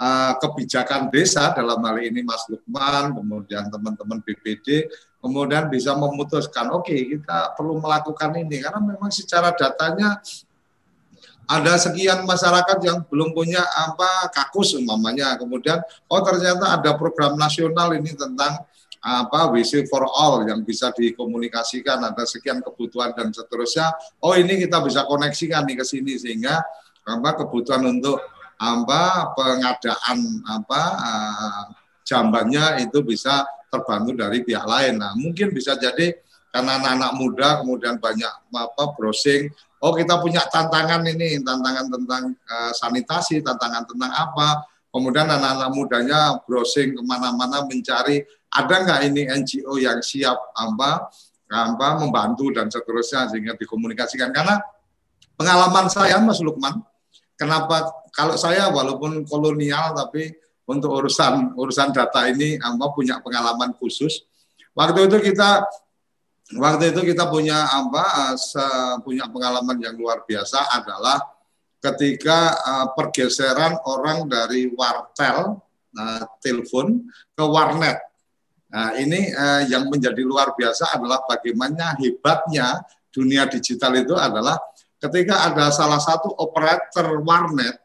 uh, kebijakan desa dalam hal ini Mas Lukman, kemudian teman-teman BPD, kemudian bisa memutuskan, oke okay, kita perlu melakukan ini. Karena memang secara datanya ada sekian masyarakat yang belum punya apa kakus umpamanya. Kemudian oh ternyata ada program nasional ini tentang apa WC for all yang bisa dikomunikasikan ada sekian kebutuhan dan seterusnya oh ini kita bisa koneksikan nih ke sini sehingga apa kebutuhan untuk apa pengadaan apa uh, jambannya itu bisa terbantu dari pihak lain. Nah, mungkin bisa jadi karena anak-anak muda kemudian banyak apa browsing, oh kita punya tantangan ini, tantangan tentang uh, sanitasi, tantangan tentang apa. Kemudian anak-anak mudanya browsing ke mana-mana mencari ada nggak ini NGO yang siap apa apa membantu dan seterusnya sehingga dikomunikasikan karena pengalaman saya Mas Lukman kenapa kalau saya walaupun kolonial tapi untuk urusan urusan data ini apa punya pengalaman khusus. Waktu itu kita waktu itu kita punya apa punya pengalaman yang luar biasa adalah ketika uh, pergeseran orang dari wartel uh, telepon ke warnet. Nah, ini uh, yang menjadi luar biasa adalah bagaimana hebatnya dunia digital itu adalah ketika ada salah satu operator warnet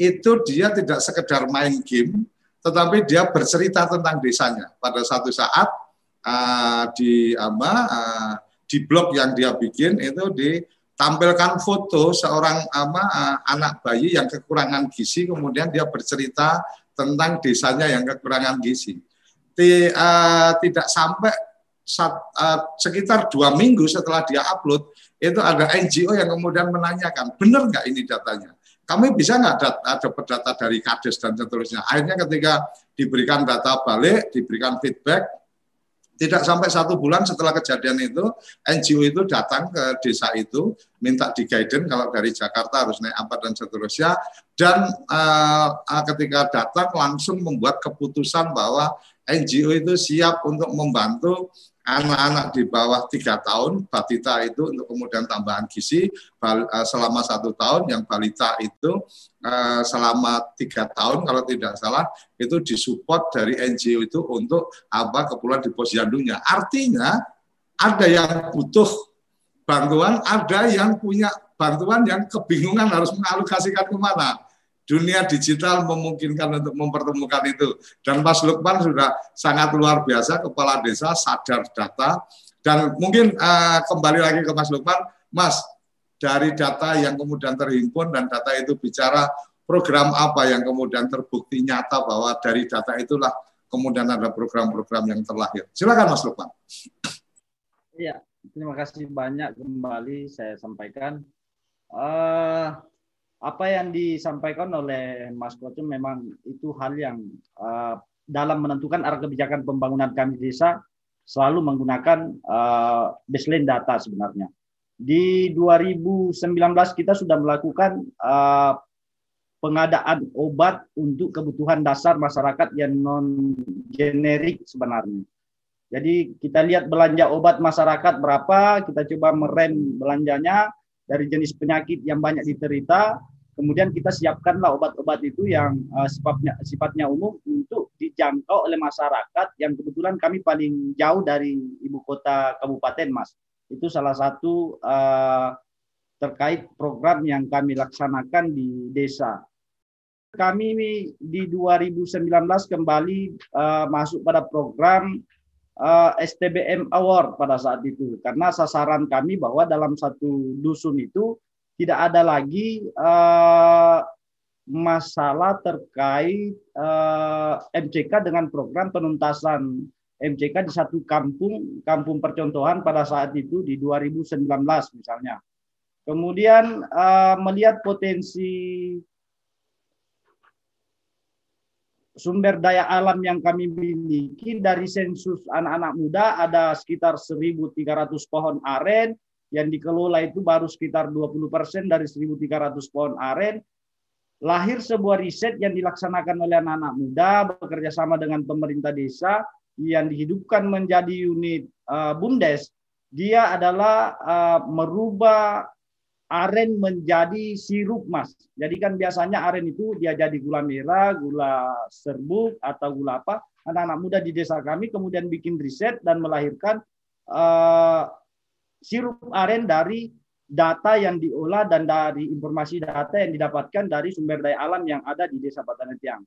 itu dia tidak sekedar main game, tetapi dia bercerita tentang desanya. Pada satu saat uh, di apa uh, di blog yang dia bikin itu ditampilkan foto seorang apa anak bayi yang kekurangan gizi, kemudian dia bercerita tentang desanya yang kekurangan gizi. Di, uh, tidak sampai sat, uh, sekitar dua minggu setelah dia upload itu ada NGO yang kemudian menanyakan benar nggak ini datanya kami bisa nggak data, dapat data dari kades dan seterusnya. Akhirnya ketika diberikan data balik, diberikan feedback, tidak sampai satu bulan setelah kejadian itu, NGO itu datang ke desa itu, minta di guidance kalau dari Jakarta harus naik apa dan seterusnya. Dan uh, ketika datang langsung membuat keputusan bahwa NGO itu siap untuk membantu anak-anak di bawah tiga tahun batita itu untuk kemudian tambahan gizi eh, selama satu tahun yang balita itu uh, selama tiga tahun kalau tidak salah itu disupport dari NGO itu untuk apa keperluan di posyandunya artinya ada yang butuh bantuan, ada yang punya bantuan yang kebingungan harus mengalokasikan ke mana. Dunia digital memungkinkan untuk mempertemukan itu. Dan Mas Lukman sudah sangat luar biasa, kepala desa sadar data. Dan mungkin uh, kembali lagi ke Mas Lukman, Mas, dari data yang kemudian terhimpun dan data itu bicara program apa yang kemudian terbukti nyata bahwa dari data itulah kemudian ada program-program yang terlahir. Silakan Mas Lukman. Iya, terima kasih banyak kembali saya sampaikan. Uh, apa yang disampaikan oleh Mas Koco memang itu hal yang uh, dalam menentukan arah kebijakan pembangunan kami desa selalu menggunakan uh, baseline data sebenarnya. Di 2019 kita sudah melakukan uh, pengadaan obat untuk kebutuhan dasar masyarakat yang non generik sebenarnya. Jadi kita lihat belanja obat masyarakat berapa, kita coba merem belanjanya dari jenis penyakit yang banyak diterita, kemudian kita siapkanlah obat-obat itu yang uh, sifatnya sifatnya umum untuk dijangkau oleh masyarakat yang kebetulan kami paling jauh dari ibu kota kabupaten, Mas. Itu salah satu uh, terkait program yang kami laksanakan di desa. Kami di 2019 kembali uh, masuk pada program uh, eh, STBM Award pada saat itu karena sasaran kami bahwa dalam satu dusun itu tidak ada lagi uh, masalah terkait uh, MCK dengan program penuntasan MCK di satu kampung kampung percontohan pada saat itu di 2019 misalnya. Kemudian uh, melihat potensi sumber daya alam yang kami miliki dari sensus anak-anak muda ada sekitar 1.300 pohon aren yang dikelola itu baru sekitar 20% dari 1.300 pohon aren. Lahir sebuah riset yang dilaksanakan oleh anak-anak muda bekerja sama dengan pemerintah desa yang dihidupkan menjadi unit uh, BUMDes. Dia adalah uh, merubah aren menjadi sirup mas. Jadi kan biasanya aren itu dia jadi gula merah, gula serbuk atau gula apa. Anak-anak muda di desa kami kemudian bikin riset dan melahirkan uh, sirup aren dari data yang diolah dan dari informasi data yang didapatkan dari sumber daya alam yang ada di desa Batanetiang.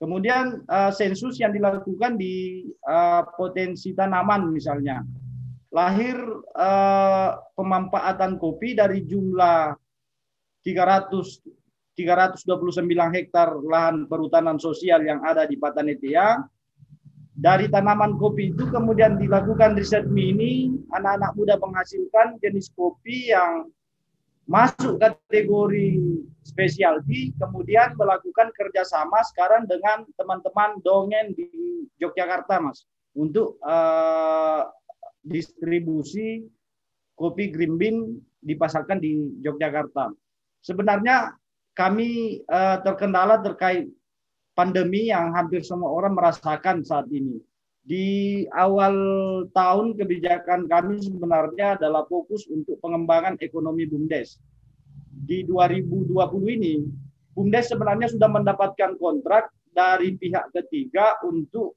Kemudian uh, sensus yang dilakukan di uh, potensi tanaman misalnya lahir eh, pemanfaatan kopi dari jumlah 300 329 hektar lahan perhutanan sosial yang ada di Patanetiang. Dari tanaman kopi itu kemudian dilakukan riset mini, anak-anak muda menghasilkan jenis kopi yang masuk kategori specialty, kemudian melakukan kerjasama sekarang dengan teman-teman dongen di Yogyakarta, Mas, untuk uh, distribusi kopi green bean dipasarkan di Yogyakarta. Sebenarnya kami uh, terkendala terkait pandemi yang hampir semua orang merasakan saat ini. Di awal tahun kebijakan kami sebenarnya adalah fokus untuk pengembangan ekonomi BUMDes. Di 2020 ini, BUMDes sebenarnya sudah mendapatkan kontrak dari pihak ketiga untuk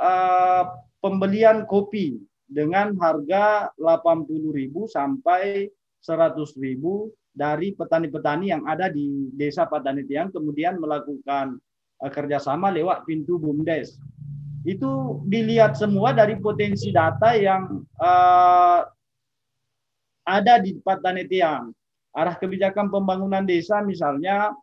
uh, pembelian kopi dengan harga 80.000 sampai 100.000 dari petani-petani yang ada di Desa Padanitiang kemudian melakukan uh, kerjasama lewat pintu BUMDes. Itu dilihat semua dari potensi data yang uh, ada di Padanitiang. Arah kebijakan pembangunan desa misalnya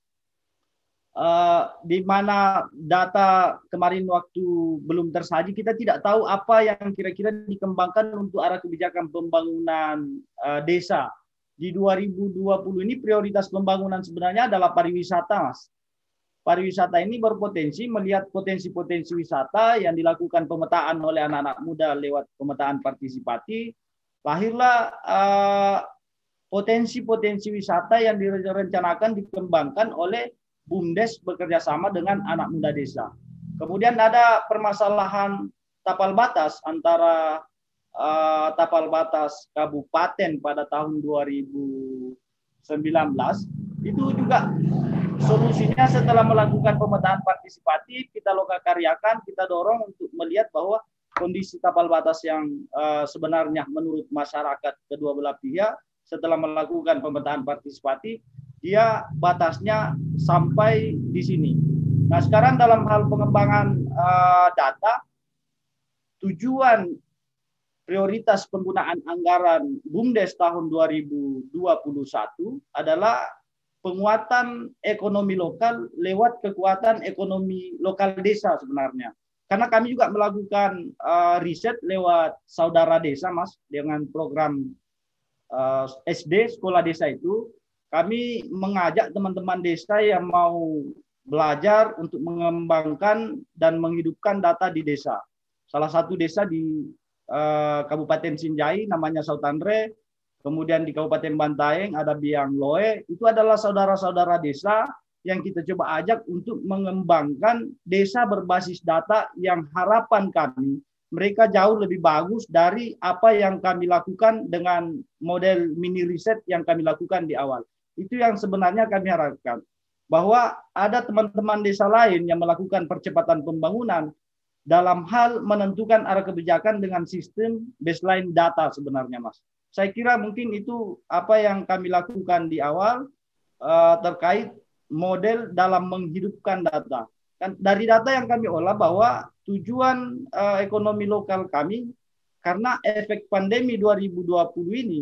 uh, di mana data kemarin waktu belum tersaji kita tidak tahu apa yang kira-kira dikembangkan untuk arah kebijakan pembangunan uh, desa di 2020 ini prioritas pembangunan sebenarnya adalah pariwisata mas pariwisata ini berpotensi melihat potensi-potensi wisata yang dilakukan pemetaan oleh anak-anak muda lewat pemetaan partisipatif lahirlah uh, potensi-potensi wisata yang direncanakan dikembangkan oleh BUMDes bekerja sama dengan anak muda desa. Kemudian ada permasalahan tapal batas antara uh, tapal batas kabupaten pada tahun 2019 itu juga solusinya setelah melakukan pemetaan partisipatif kita lokakaryakan kita dorong untuk melihat bahwa kondisi tapal batas yang uh, sebenarnya menurut masyarakat kedua belah pihak setelah melakukan pemetaan partisipatif, dia batasnya sampai di sini. Nah, sekarang dalam hal pengembangan uh, data, tujuan prioritas penggunaan anggaran BUMDes tahun 2021 adalah penguatan ekonomi lokal lewat kekuatan ekonomi lokal desa sebenarnya. Karena kami juga melakukan uh, riset lewat saudara desa, Mas, dengan program uh, eh, SD sekolah desa itu kami mengajak teman-teman desa yang mau belajar untuk mengembangkan dan menghidupkan data di desa. Salah satu desa di uh, Kabupaten Sinjai namanya Sautanre, kemudian di Kabupaten Bantaeng ada Biang Loe, itu adalah saudara-saudara desa yang kita coba ajak untuk mengembangkan desa berbasis data yang harapan kami mereka jauh lebih bagus dari apa yang kami lakukan dengan model mini riset yang kami lakukan di awal. Itu yang sebenarnya kami harapkan. Bahwa ada teman-teman desa lain yang melakukan percepatan pembangunan dalam hal menentukan arah kebijakan dengan sistem baseline data sebenarnya, Mas. Saya kira mungkin itu apa yang kami lakukan di awal uh, terkait model dalam menghidupkan data. Dan dari data yang kami olah bahwa tujuan uh, ekonomi lokal kami karena efek pandemi 2020 ini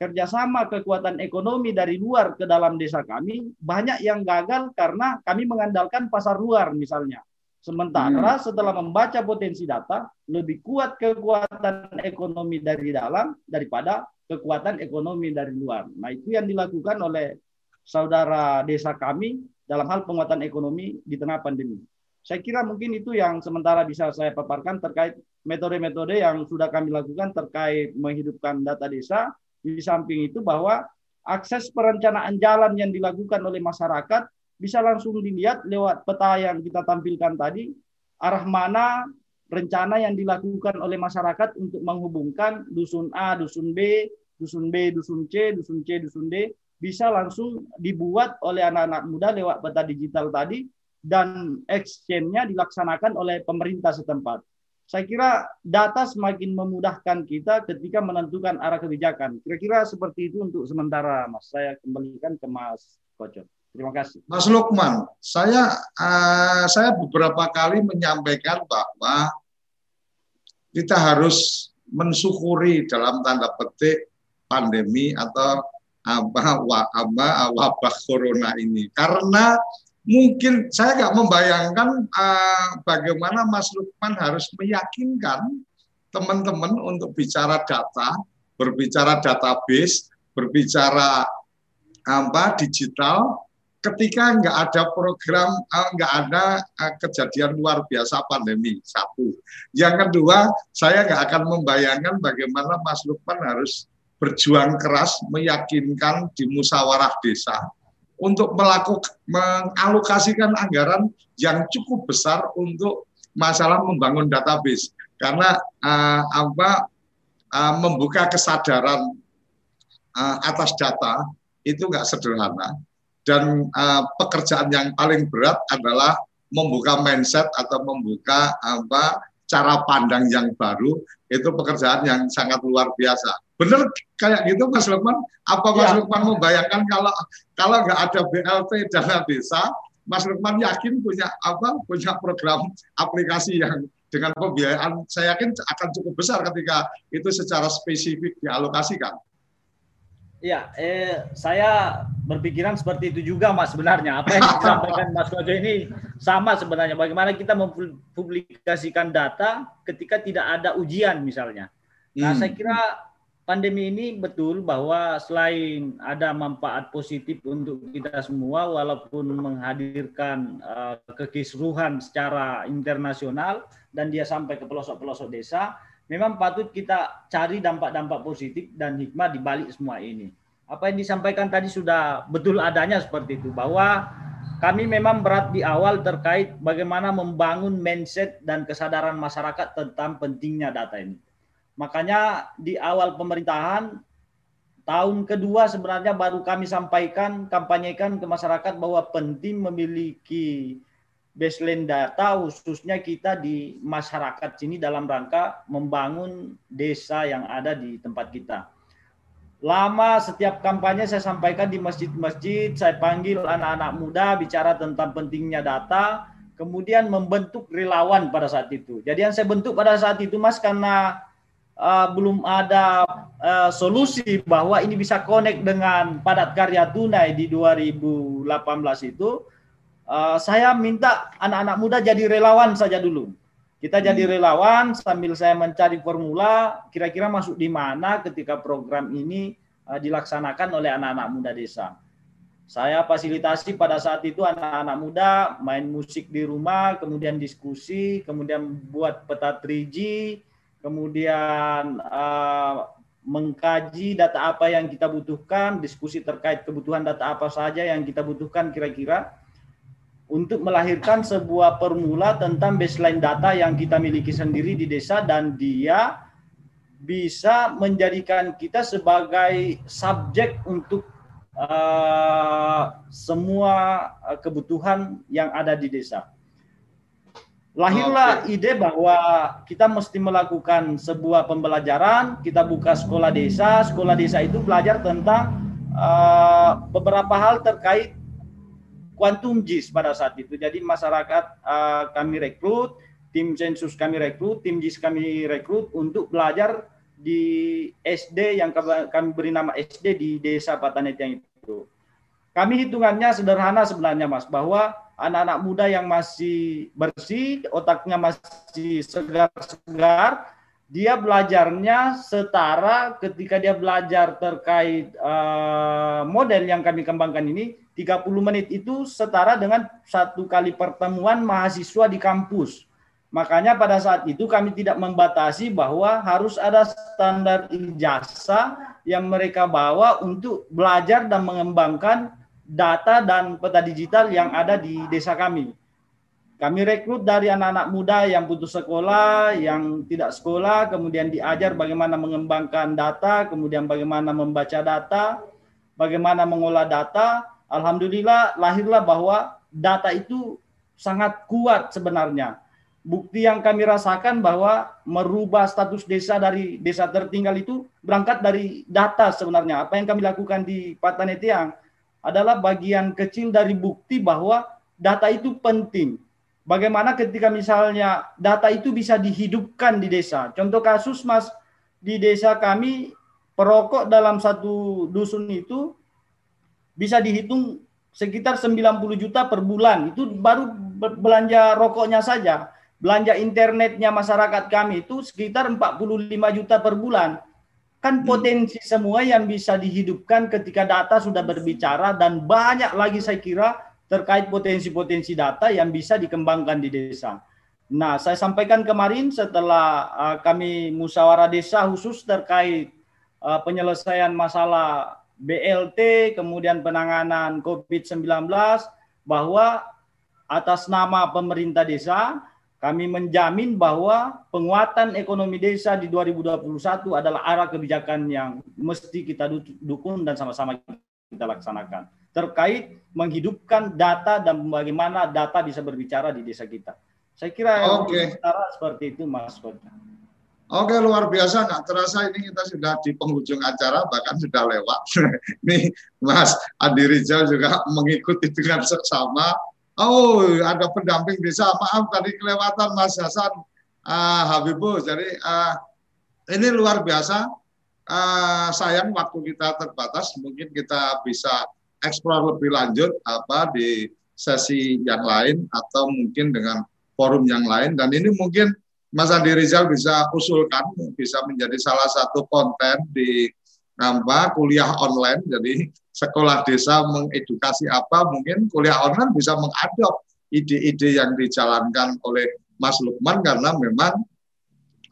kerjasama kekuatan ekonomi dari luar ke dalam desa kami banyak yang gagal karena kami mengandalkan pasar luar misalnya. Sementara hmm. setelah membaca potensi data lebih kuat kekuatan ekonomi dari dalam daripada kekuatan ekonomi dari luar. Nah itu yang dilakukan oleh saudara desa kami dalam hal penguatan ekonomi di tengah pandemi. Saya kira mungkin itu yang sementara bisa saya paparkan terkait metode-metode yang sudah kami lakukan terkait menghidupkan data desa. Di samping itu bahwa akses perencanaan jalan yang dilakukan oleh masyarakat bisa langsung dilihat lewat peta yang kita tampilkan tadi, arah mana rencana yang dilakukan oleh masyarakat untuk menghubungkan dusun A, dusun B, dusun B, dusun C, dusun C, dusun D bisa langsung dibuat oleh anak-anak muda lewat peta digital tadi dan exchange-nya dilaksanakan oleh pemerintah setempat. Saya kira data semakin memudahkan kita ketika menentukan arah kebijakan. Kira-kira seperti itu untuk sementara, Mas. Saya kembalikan ke Mas Kocok. Terima kasih. Mas Lukman, saya uh, saya beberapa kali menyampaikan bahwa kita harus mensyukuri dalam tanda petik pandemi atau apa wabah wabah corona ini karena mungkin saya nggak membayangkan uh, bagaimana Mas Lukman harus meyakinkan teman-teman untuk bicara data, berbicara database, berbicara apa digital ketika nggak ada program uh, nggak ada uh, kejadian luar biasa pandemi satu. Yang kedua saya nggak akan membayangkan bagaimana Mas Lukman harus berjuang keras meyakinkan di musyawarah desa untuk melakukan mengalokasikan anggaran yang cukup besar untuk masalah membangun database. Karena uh, apa uh, membuka kesadaran uh, atas data itu nggak sederhana dan uh, pekerjaan yang paling berat adalah membuka mindset atau membuka apa cara pandang yang baru itu pekerjaan yang sangat luar biasa. Benar kayak gitu Mas Lukman? Apa Mas ya. Lukman membayangkan kalau kalau nggak ada BLT dana desa, Mas Lukman yakin punya apa? Punya program aplikasi yang dengan pembiayaan saya yakin akan cukup besar ketika itu secara spesifik dialokasikan. Ya, eh, saya berpikiran seperti itu juga Mas sebenarnya. Apa yang disampaikan Mas Kojo ini sama sebenarnya. Bagaimana kita mempublikasikan data ketika tidak ada ujian misalnya. Nah, hmm. saya kira pandemi ini betul bahwa selain ada manfaat positif untuk kita semua, walaupun menghadirkan uh, kekisruhan secara internasional dan dia sampai ke pelosok-pelosok desa, memang patut kita cari dampak-dampak positif dan hikmah di balik semua ini. apa yang disampaikan tadi sudah betul adanya seperti itu bahwa kami memang berat di awal terkait bagaimana membangun mindset dan kesadaran masyarakat tentang pentingnya data ini. Makanya di awal pemerintahan tahun kedua sebenarnya baru kami sampaikan kampanyekan ke masyarakat bahwa penting memiliki baseline data khususnya kita di masyarakat sini dalam rangka membangun desa yang ada di tempat kita lama setiap kampanye saya sampaikan di masjid-masjid, saya panggil anak-anak muda bicara tentang pentingnya data, kemudian membentuk relawan pada saat itu. Jadi yang saya bentuk pada saat itu Mas karena uh, belum ada uh, solusi bahwa ini bisa connect dengan padat karya tunai di 2018 itu, uh, saya minta anak-anak muda jadi relawan saja dulu. Kita jadi hmm. relawan sambil saya mencari formula kira-kira masuk di mana ketika program ini uh, dilaksanakan oleh anak-anak muda desa. Saya fasilitasi pada saat itu anak-anak muda main musik di rumah, kemudian diskusi, kemudian buat peta 3G, kemudian uh, mengkaji data apa yang kita butuhkan, diskusi terkait kebutuhan data apa saja yang kita butuhkan kira-kira untuk melahirkan sebuah formula tentang baseline data yang kita miliki sendiri di desa dan dia bisa menjadikan kita sebagai subjek untuk uh, semua kebutuhan yang ada di desa. Lahirlah okay. ide bahwa kita mesti melakukan sebuah pembelajaran, kita buka sekolah desa, sekolah desa itu belajar tentang uh, beberapa hal terkait quantum JIS pada saat itu. Jadi masyarakat uh, kami rekrut, tim sensus kami rekrut, tim JIS kami rekrut untuk belajar di SD yang kami beri nama SD di Desa Patanet yang itu. Kami hitungannya sederhana sebenarnya Mas, bahwa anak-anak muda yang masih bersih, otaknya masih segar-segar, dia belajarnya setara ketika dia belajar terkait uh, model yang kami kembangkan ini 30 menit itu setara dengan satu kali pertemuan mahasiswa di kampus. Makanya pada saat itu kami tidak membatasi bahwa harus ada standar ijazah yang mereka bawa untuk belajar dan mengembangkan data dan peta digital yang ada di desa kami. Kami rekrut dari anak-anak muda yang putus sekolah, yang tidak sekolah, kemudian diajar bagaimana mengembangkan data, kemudian bagaimana membaca data, bagaimana mengolah data. Alhamdulillah lahirlah bahwa data itu sangat kuat sebenarnya. Bukti yang kami rasakan bahwa merubah status desa dari desa tertinggal itu berangkat dari data sebenarnya. Apa yang kami lakukan di Patanetiang adalah bagian kecil dari bukti bahwa data itu penting Bagaimana ketika misalnya data itu bisa dihidupkan di desa. Contoh kasus Mas di desa kami perokok dalam satu dusun itu bisa dihitung sekitar 90 juta per bulan. Itu baru belanja rokoknya saja. Belanja internetnya masyarakat kami itu sekitar 45 juta per bulan. Kan hmm. potensi semua yang bisa dihidupkan ketika data sudah berbicara dan banyak lagi saya kira terkait potensi-potensi data yang bisa dikembangkan di desa. Nah, saya sampaikan kemarin setelah uh, kami musyawarah desa khusus terkait uh, penyelesaian masalah BLT, kemudian penanganan COVID-19, bahwa atas nama pemerintah desa, kami menjamin bahwa penguatan ekonomi desa di 2021 adalah arah kebijakan yang mesti kita dukung dan sama-sama kita laksanakan terkait menghidupkan data dan bagaimana data bisa berbicara di desa kita. Saya kira okay. seperti itu Mas Kota. Oke luar biasa, nggak terasa ini kita sudah di penghujung acara bahkan sudah lewat. [LAUGHS] ini Mas Adi Rizal juga mengikuti dengan seksama. Oh ada pendamping desa, maaf tadi kelewatan Mas Hasan uh, Habibu. Jadi uh, ini luar biasa. Uh, sayang waktu kita terbatas, mungkin kita bisa eksplor lebih lanjut apa di sesi yang lain atau mungkin dengan forum yang lain. Dan ini mungkin Mas Andi Rizal bisa usulkan bisa menjadi salah satu konten di apa kuliah online. Jadi sekolah desa mengedukasi apa mungkin kuliah online bisa mengadop ide-ide yang dijalankan oleh Mas Lukman karena memang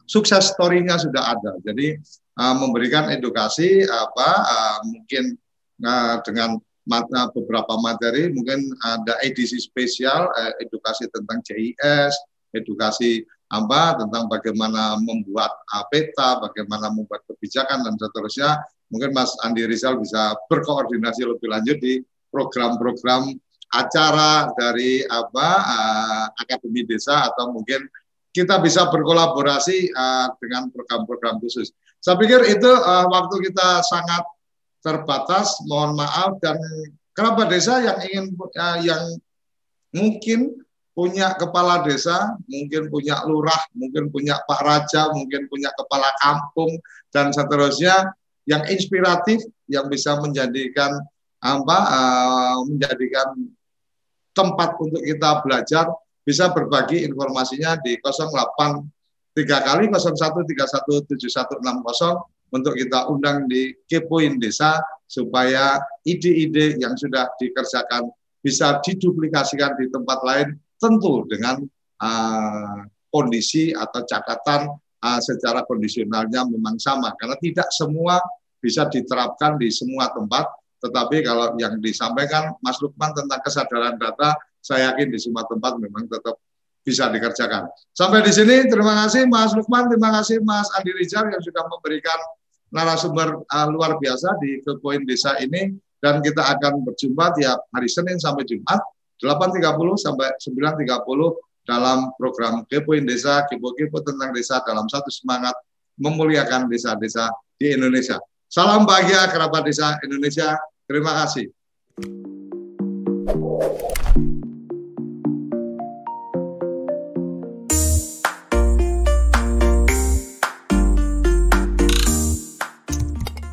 sukses story-nya sudah ada. Jadi uh, memberikan edukasi apa uh, mungkin nah, dengan mata beberapa materi mungkin ada edisi spesial eh, edukasi tentang JIS, edukasi apa tentang bagaimana membuat peta, bagaimana membuat kebijakan dan seterusnya. Mungkin Mas Andi Rizal bisa berkoordinasi lebih lanjut di program-program acara dari apa uh, Akademi Desa atau mungkin kita bisa berkolaborasi uh, dengan program-program khusus. Saya pikir itu uh, waktu kita sangat terbatas. Mohon maaf dan kerabat desa yang ingin uh, yang mungkin punya kepala desa, mungkin punya lurah, mungkin punya Pak Raja, mungkin punya kepala kampung dan seterusnya yang inspiratif yang bisa menjadikan apa uh, menjadikan tempat untuk kita belajar bisa berbagi informasinya di 08 3 kali 01317160 untuk kita undang di Kepoin Desa supaya ide-ide yang sudah dikerjakan bisa diduplikasikan di tempat lain tentu dengan uh, kondisi atau catatan uh, secara kondisionalnya memang sama karena tidak semua bisa diterapkan di semua tempat tetapi kalau yang disampaikan Mas Lukman tentang kesadaran data saya yakin di semua tempat memang tetap bisa dikerjakan. Sampai di sini terima kasih Mas Lukman, terima kasih Mas Andi Rizal yang sudah memberikan narasumber uh, luar biasa di Kepoin Desa ini dan kita akan berjumpa tiap hari Senin sampai Jumat 8.30 sampai 9.30 dalam program Kepoin Desa, Kepo-Kepo tentang desa dalam satu semangat memuliakan desa-desa di Indonesia. Salam bahagia kerabat desa Indonesia. Terima kasih.